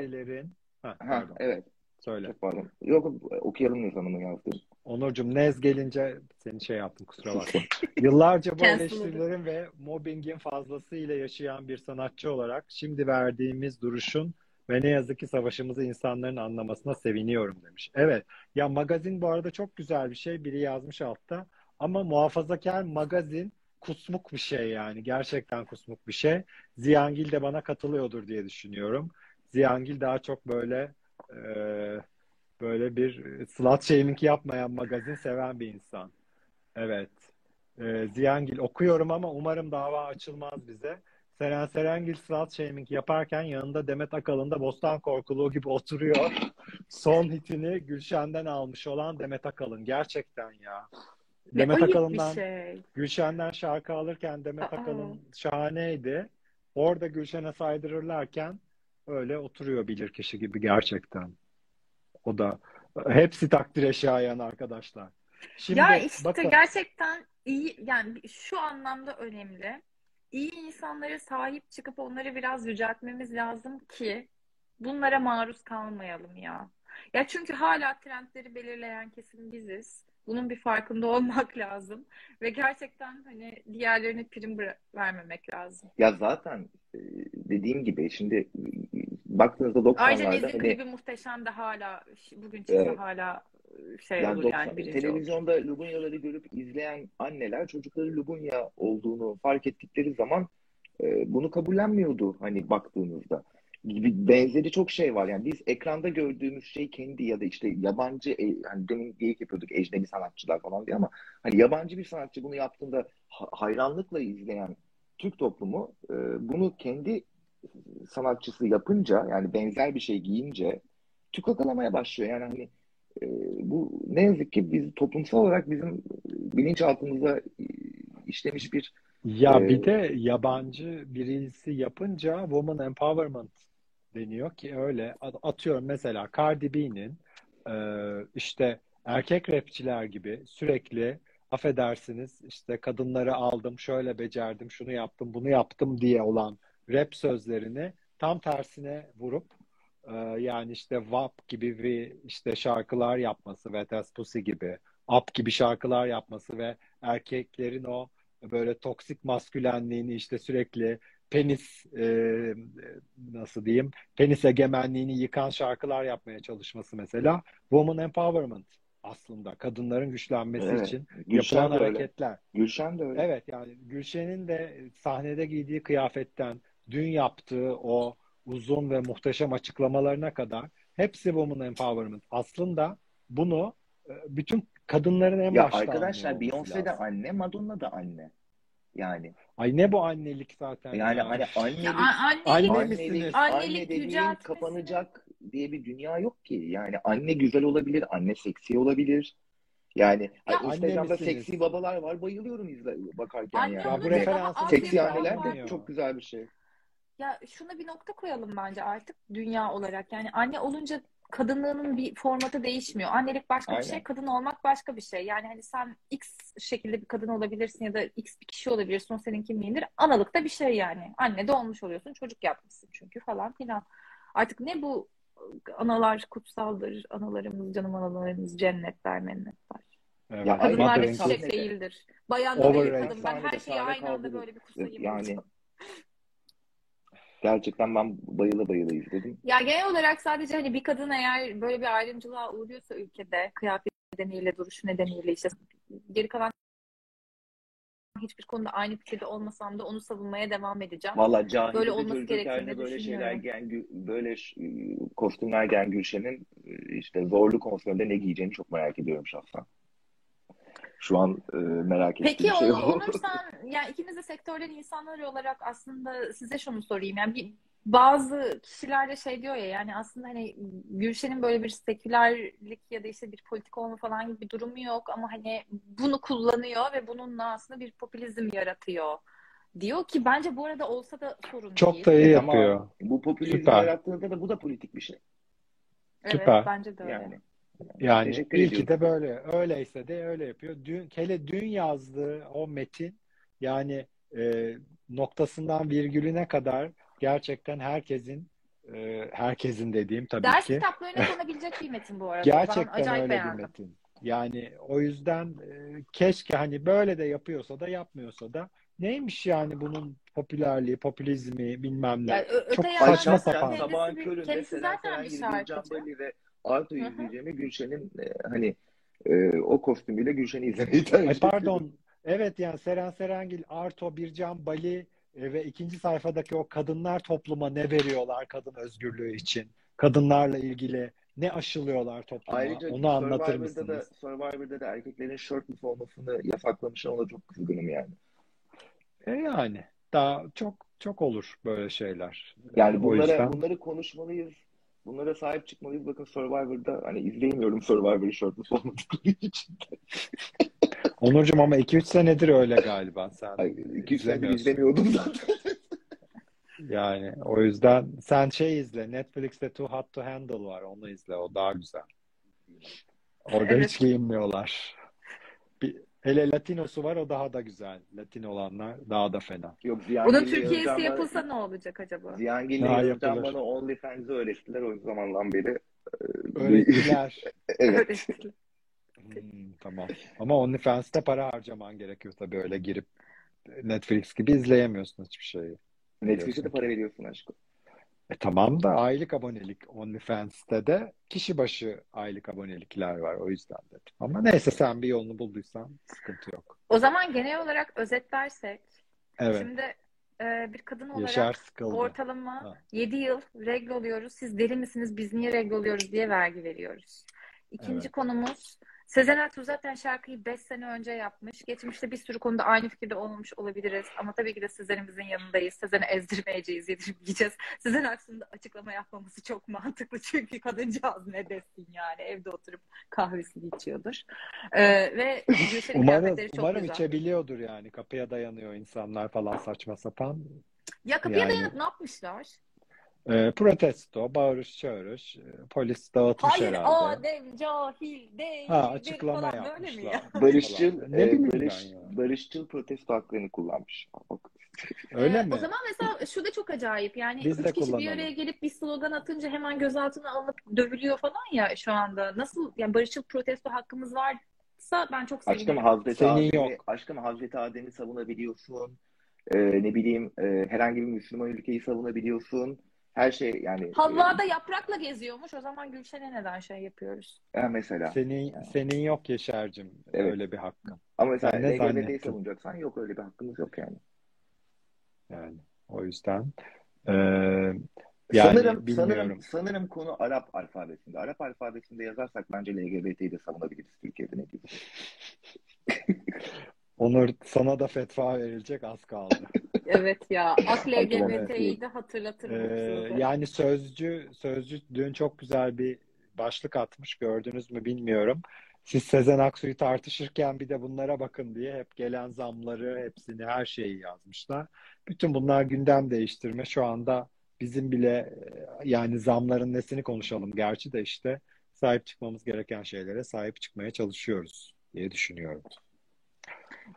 ha, Ha, pardon, evet söyle. çok pardon. Yok okuyalım Nez Hanım'ın yazdığı. Onurcuğum Nez gelince seni şey yaptım kusura bakma. Yıllarca bu eleştirilerin ve mobbingin fazlasıyla yaşayan bir sanatçı olarak şimdi verdiğimiz duruşun ve ne yazık ki savaşımızı insanların anlamasına seviniyorum demiş. Evet. Ya magazin bu arada çok güzel bir şey. Biri yazmış altta. Ama muhafazakar magazin kusmuk bir şey yani. Gerçekten kusmuk bir şey. Ziyangil de bana katılıyordur diye düşünüyorum. Ziyangil daha çok böyle e, böyle bir slut shaming yapmayan magazin seven bir insan. Evet. E, Ziyangil okuyorum ama umarım dava açılmaz bize. Seren Serengil slut shaming yaparken yanında Demet Akalın da Bostan Korkuluğu gibi oturuyor. Son hitini Gülşen'den almış olan Demet Akalın. Gerçekten ya. Ne Demet Akalın'dan şey. Gülşen'den şarkı alırken Demet Aa. Akalın şahaneydi. Orada Gülşen'e saydırırlarken öyle oturuyor bilirkişi gibi gerçekten. O da hepsi takdire şayan arkadaşlar. Şimdi Ya işte bakın gerçekten iyi yani şu anlamda önemli. İyi insanlara sahip çıkıp onları biraz yüceltmemiz lazım ki bunlara maruz kalmayalım ya. Ya çünkü hala trendleri belirleyen kesim biziz. Bunun bir farkında olmak lazım ve gerçekten hani diğerlerine prim vermemek lazım. Ya zaten e, dediğim gibi şimdi e, baktığınızda Ayrıca 90'larda Nez'in hani klibi muhteşem de hala bugün çıksa Evet. hala şey Yani olur 90 yani birinci olur. televizyonda Lubunyaları görüp izleyen anneler çocukları Lubunya olduğunu fark ettikleri zaman e, bunu kabullenmiyordu hani baktığınızda. Gibi benzeri çok şey var. Yani biz ekranda gördüğümüz şey kendi ya da işte yabancı e, hani demin geyik yapıyorduk ecnebi sanatçılar falan diye ama hani yabancı bir sanatçı bunu yaptığında ha- hayranlıkla izleyen Türk toplumu e, bunu kendi sanatçısı yapınca yani benzer bir şey giyince tükakalamaya başlıyor. Yani hani e, bu ne yazık ki biz toplumsal olarak bizim bilinçaltımıza işlemiş bir Ya bir de yabancı birisi yapınca woman empowerment deniyor ki öyle. At- atıyorum mesela Cardi B'nin e, işte erkek rapçiler gibi sürekli affedersiniz işte kadınları aldım, şöyle becerdim, şunu yaptım, bunu yaptım diye olan rap sözlerini tam tersine vurup e, yani işte WAP gibi bir işte şarkılar yapması ve Pussy gibi Up gibi şarkılar yapması ve erkeklerin o böyle toksik maskülenliğini işte sürekli penis e, nasıl diyeyim penis egemenliğini yıkan şarkılar yapmaya çalışması mesela woman empowerment aslında kadınların güçlenmesi Evet. için Gülşen yapılan de öyle. hareketler. Gülşen de öyle. Evet yani Gülşen'in de sahnede giydiği kıyafetten dün yaptığı o uzun ve muhteşem açıklamalarına kadar hepsi woman empowerment. Aslında bunu e, bütün kadınların en Ya başta arkadaşlar Beyoncé de anne, Madonna da anne. Yani Ay ne bu annelik zaten yani ya. hani Ya annelik a- annelik, Anne annelik, misiniz? anne annelik dediğin yüceltmesini kapanacak diye bir dünya yok ki. Yani anne güzel olabilir, anne seksi olabilir. Yani Ya anne Instagram'da misiniz? seksi babalar var. Bayılıyorum izle bakarken Anne yani. Ya bu referansı seksi anneler de çok güzel bir şey. Ya şuna bir nokta koyalım bence artık dünya olarak. Yani anne olunca kadınlığının bir formatı değişmiyor. Annelik başka bir şey, Aynen. kadın olmak başka bir şey. Yani hani sen X şekilde bir kadın olabilirsin ya da X bir kişi olabilirsin. O senin kimliğindir. Analık da bir şey yani. Anne de olmuş oluyorsun. Çocuk yapmışsın çünkü falan filan. Artık ne bu analar kutsaldır. Analarımız, canım analarımız cennetler, mennetler. Evet, Ya Kadınlar da çiçek değildir. Bayanlar Overrated. ayıkladım. Ben her şeyi aynı anda böyle bir kusayım. Yani gerçekten ben bayıla bayıla izledim. Ya genel olarak sadece hani bir kadın eğer böyle bir ayrımcılığa uğruyorsa ülkede kıyafet nedeniyle, duruşu nedeniyle işte geri kalan hiçbir konuda aynı fikirde olmasam da onu savunmaya devam edeceğim. Valla Cahide Böyle olması gerektiğini böyle şeyler Gü- böyle ş- kostümler giyen Gülşen'in e, işte zorlu konserinde ne giyeceğini çok merak ediyorum şahsen. Şu an e, merak ettiğim Peki şey o, o. Onur sen yani ikimiz de sektörlerin insanları olarak aslında size şunu sorayım. Yani bir, bazı kişiler de şey diyor ya yani aslında hani Gülşen'in böyle bir sekülerlik ya da işte bir politik olma falan gibi bir durumu yok ama hani bunu kullanıyor ve bununla aslında bir popülizm yaratıyor diyor ki bence bu arada olsa da sorun Çok değil. da iyi Evet ama yapıyor. bu popülizmi Süper. yarattığında da bu da politik bir şey. Evet Süper. bence de öyle. Yani. Yani Teşekkür iyi ki de böyle. Öyleyse de öyle yapıyor. Dün, hele dün yazdığı o metin yani e, noktasından virgülüne kadar gerçekten herkesin e, herkesin dediğim tabii Ders ki kitaplarına konabilecek bir metin bu arada. Ben gerçekten acayip öyle bir beğendim. metin. Yani o yüzden e, keşke hani böyle de yapıyorsa da yapmıyorsa da neymiş yani bunun popülerliği, popülizmi bilmem ne. Yani ö- Çok saçma sapan. kendisi sabahın bir- köründe kendisi zaten bir şarkıcı. Ve Hı. izleyeceğime Gülşen'in e, hani e, o kostümüyle Gülşen'i izlemeyi tercih Ay ediyorum. pardon. Evet yani Seren Serengil, Arto, Bircan Bali e, ve ikinci sayfadaki o kadınlar topluma ne veriyorlar kadın özgürlüğü için? Kadınlarla ilgili ne aşılıyorlar topluma? Ayrıca Onu anlatır Survivor'da da mısınız? Survivor'da da erkeklerin shirtless olmasını yasaklamışlar. Ona çok kızgınım yani. E yani daha çok çok olur böyle şeyler. Yani bunlara yüzden bunları konuşmalıyız. Bunlara sahip çıkmalıyız. Bakın Survivor'da hani izleyemiyorum Survivor'ı shirtless olmadıkları için. Onurcuğum ama 2-3 senedir öyle galiba sen Ay, iki üç senedir izlemiyorsun. izlemiyordum zaten. Yani o yüzden sen şey izle. Netflix'te Too Hot to Handle var. Onu izle. O daha güzel. Orada Evet. hiç giyinmiyorlar. Hele Latinosu var. O daha da güzel. Latin olanlar daha da fena. Yok Bunun Türkiye'si bana yapılsa ne olacak acaba? Ziyangil'le yapılır. bana OnlyFans'ı öğrettiler o zamandan beri. Ee, Öğrettiler. Evet. Hmm, tamam. Ama OnlyFans'te para harcaman gerekiyor tabii öyle girip Netflix gibi izleyemiyorsun hiçbir şeyi. Netflix'e de para veriyorsun aşkım. E tamam da aylık abonelik OnlyFans'te de kişi başı aylık abonelikler var o yüzden dedim. Ama neyse sen bir yolunu bulduysan sıkıntı yok. O zaman genel olarak özetlersek Evet. şimdi e, bir kadın olarak Yaşar sıkıldı. ortalama Ha. 7 yıl regl oluyoruz. Siz deli misiniz? Biz niye regl oluyoruz diye vergi veriyoruz. İkinci Evet. konumuz Sezen Aksu zaten şarkıyı 5 sene önce yapmış. Geçmişte bir sürü konuda aynı fikirde olmamış olabiliriz. Ama tabii ki de Sezen'imizin yanındayız. Sezen'i ezdirmeyeceğiz, yedirmeyeceğiz. Sezen Aksu'nun da açıklama yapmaması çok mantıklı. Çünkü kadıncağız ne desin yani. Evde oturup kahvesini içiyordur. Ee, ve Umarım, çok umarım güzel. içebiliyordur yani. Kapıya dayanıyor insanlar falan saçma sapan. Ya kapıya Yani- dayanıp ne yapmışlar? E, protesto, bağırış çağırış, e, polis dağıtmış Hayır herhalde. Adem cahil değildir Ha açıklama falan böyle mi ya? yapmışlar. Barışçıl, Falan. Ne e, bileyim barış, ben ya. barışçıl protesto haklarını kullanmış. Öyle Ee, mi? O zaman mesela şu da çok acayip. Yani Biz de üç kişi bir araya gelip bir slogan atınca hemen gözaltına alınıp dövülüyor falan ya şu anda. Nasıl yani barışçıl protesto hakkımız varsa ben çok Aşkım sevinirim. Hazreti Senin Adem'i, yok. aşkım Hazreti Adem'i savunabiliyorsun. E, ne bileyim e, herhangi bir Müslüman ülkeyi savunabiliyorsun. Her şey yani Havva da yaprakla geziyormuş. O zaman Gülşen'e neden şey yapıyoruz? e, mesela. Senin senin yok Yaşar'cığım Evet. öyle bir hakkın. Ama mesela Sen ne LGBT'yi savunacaksan yok öyle bir hakkımız yok yani. Yani o yüzden e, yani sanırım, bilmiyorum. sanırım, sanırım konu Arap alfabesinde. Arap alfabesinde yazarsak bence LGBT'yi de savunabiliriz Türkiye'de ne diyorsun? Onur sana da fetva verilecek az kaldı. Evet ya. Ak LGBT'yi de hatırlatırım. Ee, yani sözcü sözcü dün çok güzel bir başlık atmış gördünüz mü bilmiyorum. Siz Sezen Aksu'yu tartışırken bir de bunlara bakın diye hep gelen zamları hepsini her şeyi yazmışlar. Bütün bunlar gündem değiştirme şu anda bizim bile e, yani zamların nesini konuşalım gerçi de işte sahip çıkmamız gereken şeylere sahip çıkmaya çalışıyoruz diye düşünüyorum.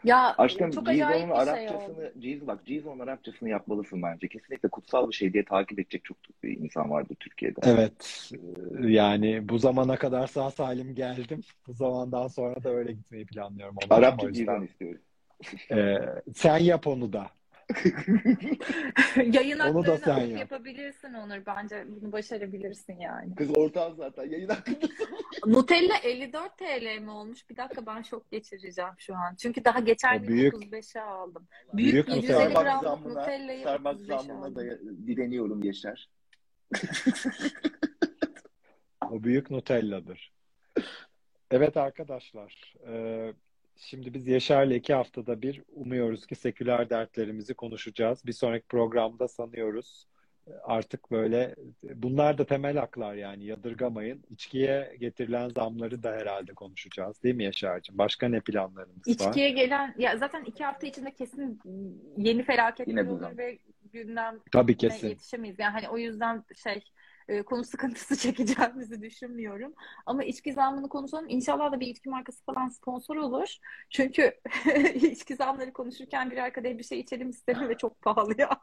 Ya Aşkım çok Cizo'nun acayip bir şey. Arapçasını, Cizo, bak Cizo'nun Arapçasını yapmalısın bence. Kesinlikle kutsal bir şey diye takip edecek çok bir insan vardı Türkiye'de. Evet, e, yani bu zamana kadar sağ salim geldim. Bu zamandan sonra da öyle gitmeyi planlıyorum. Arapça Cizon istiyorum. e, sen yap onu da. Yayın Onu da sen yap. yapabilirsin Onur. Bence bunu başarabilirsin yani. Kız ortağın zaten yayın hakkında. Nutella 54 TL mi olmuş? Bir dakika ben şok geçireceğim şu an. Çünkü daha geçen gün büyük- 35'e aldım. Büyük Büyük, Nutella. 150 Starbucks gramlık Nutella'yı Starbucks 35'e zammına da direniyorum Yaşar. O büyük Nutella'dır. Evet arkadaşlar, e, şimdi biz Yaşar'la iki haftada bir umuyoruz ki seküler dertlerimizi konuşacağız. Bir sonraki programda sanıyoruz artık böyle bunlar da temel haklar yani yadırgamayın. İçkiye getirilen zamları da herhalde konuşacağız değil mi Yaşar'cığım? Başka ne planlarımız var? İçkiye gelen ya zaten iki hafta içinde kesin yeni felaketler olur ve gündem Tabii kesin. yetişemeyiz. Yani hani o yüzden şey e, konu sıkıntısı çekeceğimizi düşünmüyorum. Ama içki zammını konuşalım. İnşallah da bir içki markası falan sponsor olur. Çünkü içki zamları konuşurken birer kadeh bir şey içelim isterim ve çok pahalı ya.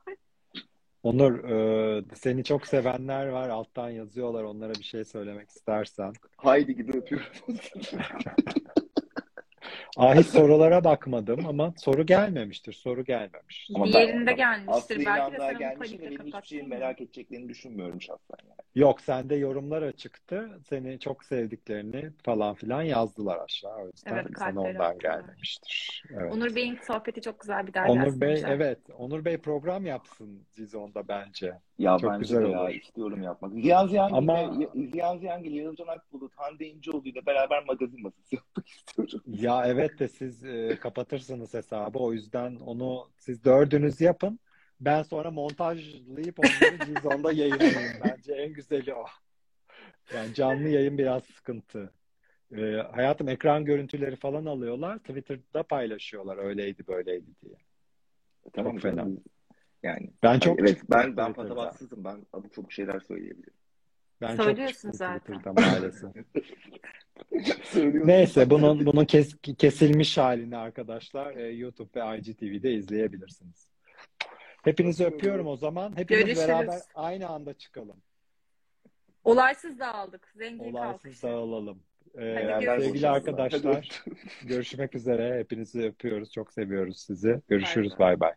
Onur, e, seni çok sevenler var. Alttan yazıyorlar. Onlara bir şey söylemek istersen. Haydi gibi öpüyorum. Aa, hiç sorulara bakmadım ama soru gelmemiştir. Soru gelmemiş. Ama bir yerinde gelmiştir. Aslı Belki de sen gelmiş panikle benim hiçbir şeyi merak edeceklerini düşünmüyorum şahsen yani. Yok, sende yorumlar açıktı. Seni çok sevdiklerini falan filan yazdılar aşağı. O yüzden Evet, sana ondan attılar. gelmemiştir. Evet. Onur Bey'in sohbeti çok güzel bir dergi Onur Bey, aslında. evet. Onur Bey program yapsın Zizon'da bence. Ya Çok bence güzel de ya olur. istiyorum yapmak. Ziya Ziyangil Ama- Ziya Ziyangil, Yağızcan Akbulut, Hande İnceoğlu ile beraber magazin masası yapmak istiyorum. Ya evet de siz e, kapatırsınız hesabı. O yüzden onu siz dördünüz yapın. Ben sonra montajlayıp onları Zizon'da yayınlayayım. Bence en güzeli o. Yani canlı yayın biraz sıkıntı. E, hayatım ekran görüntüleri falan alıyorlar. Twitter'da paylaşıyorlar. Öyleydi böyleydi diye. Tamam Çok fena. Yani Ben çok evet ben ben patavatsızım. Ben çok şeyler söyleyebilirim. Ben çok Söylüyorsun çıktım zaten. Twitter'da maalesef. Neyse bunun bunun kes- kesilmiş halini arkadaşlar e, YouTube ve IGTV'de izleyebilirsiniz. Hepinizi öpüyorum o zaman. Hepimiz Görüşürüz. beraber aynı anda çıkalım. Olaysız dağıldık. Zengin Olaysız kalkış. dağılalım. Ee, sevgili arkadaşlar Hadi görüşmek üzere. Hepinizi öpüyoruz. Çok seviyoruz sizi. Görüşürüz. Bay bay.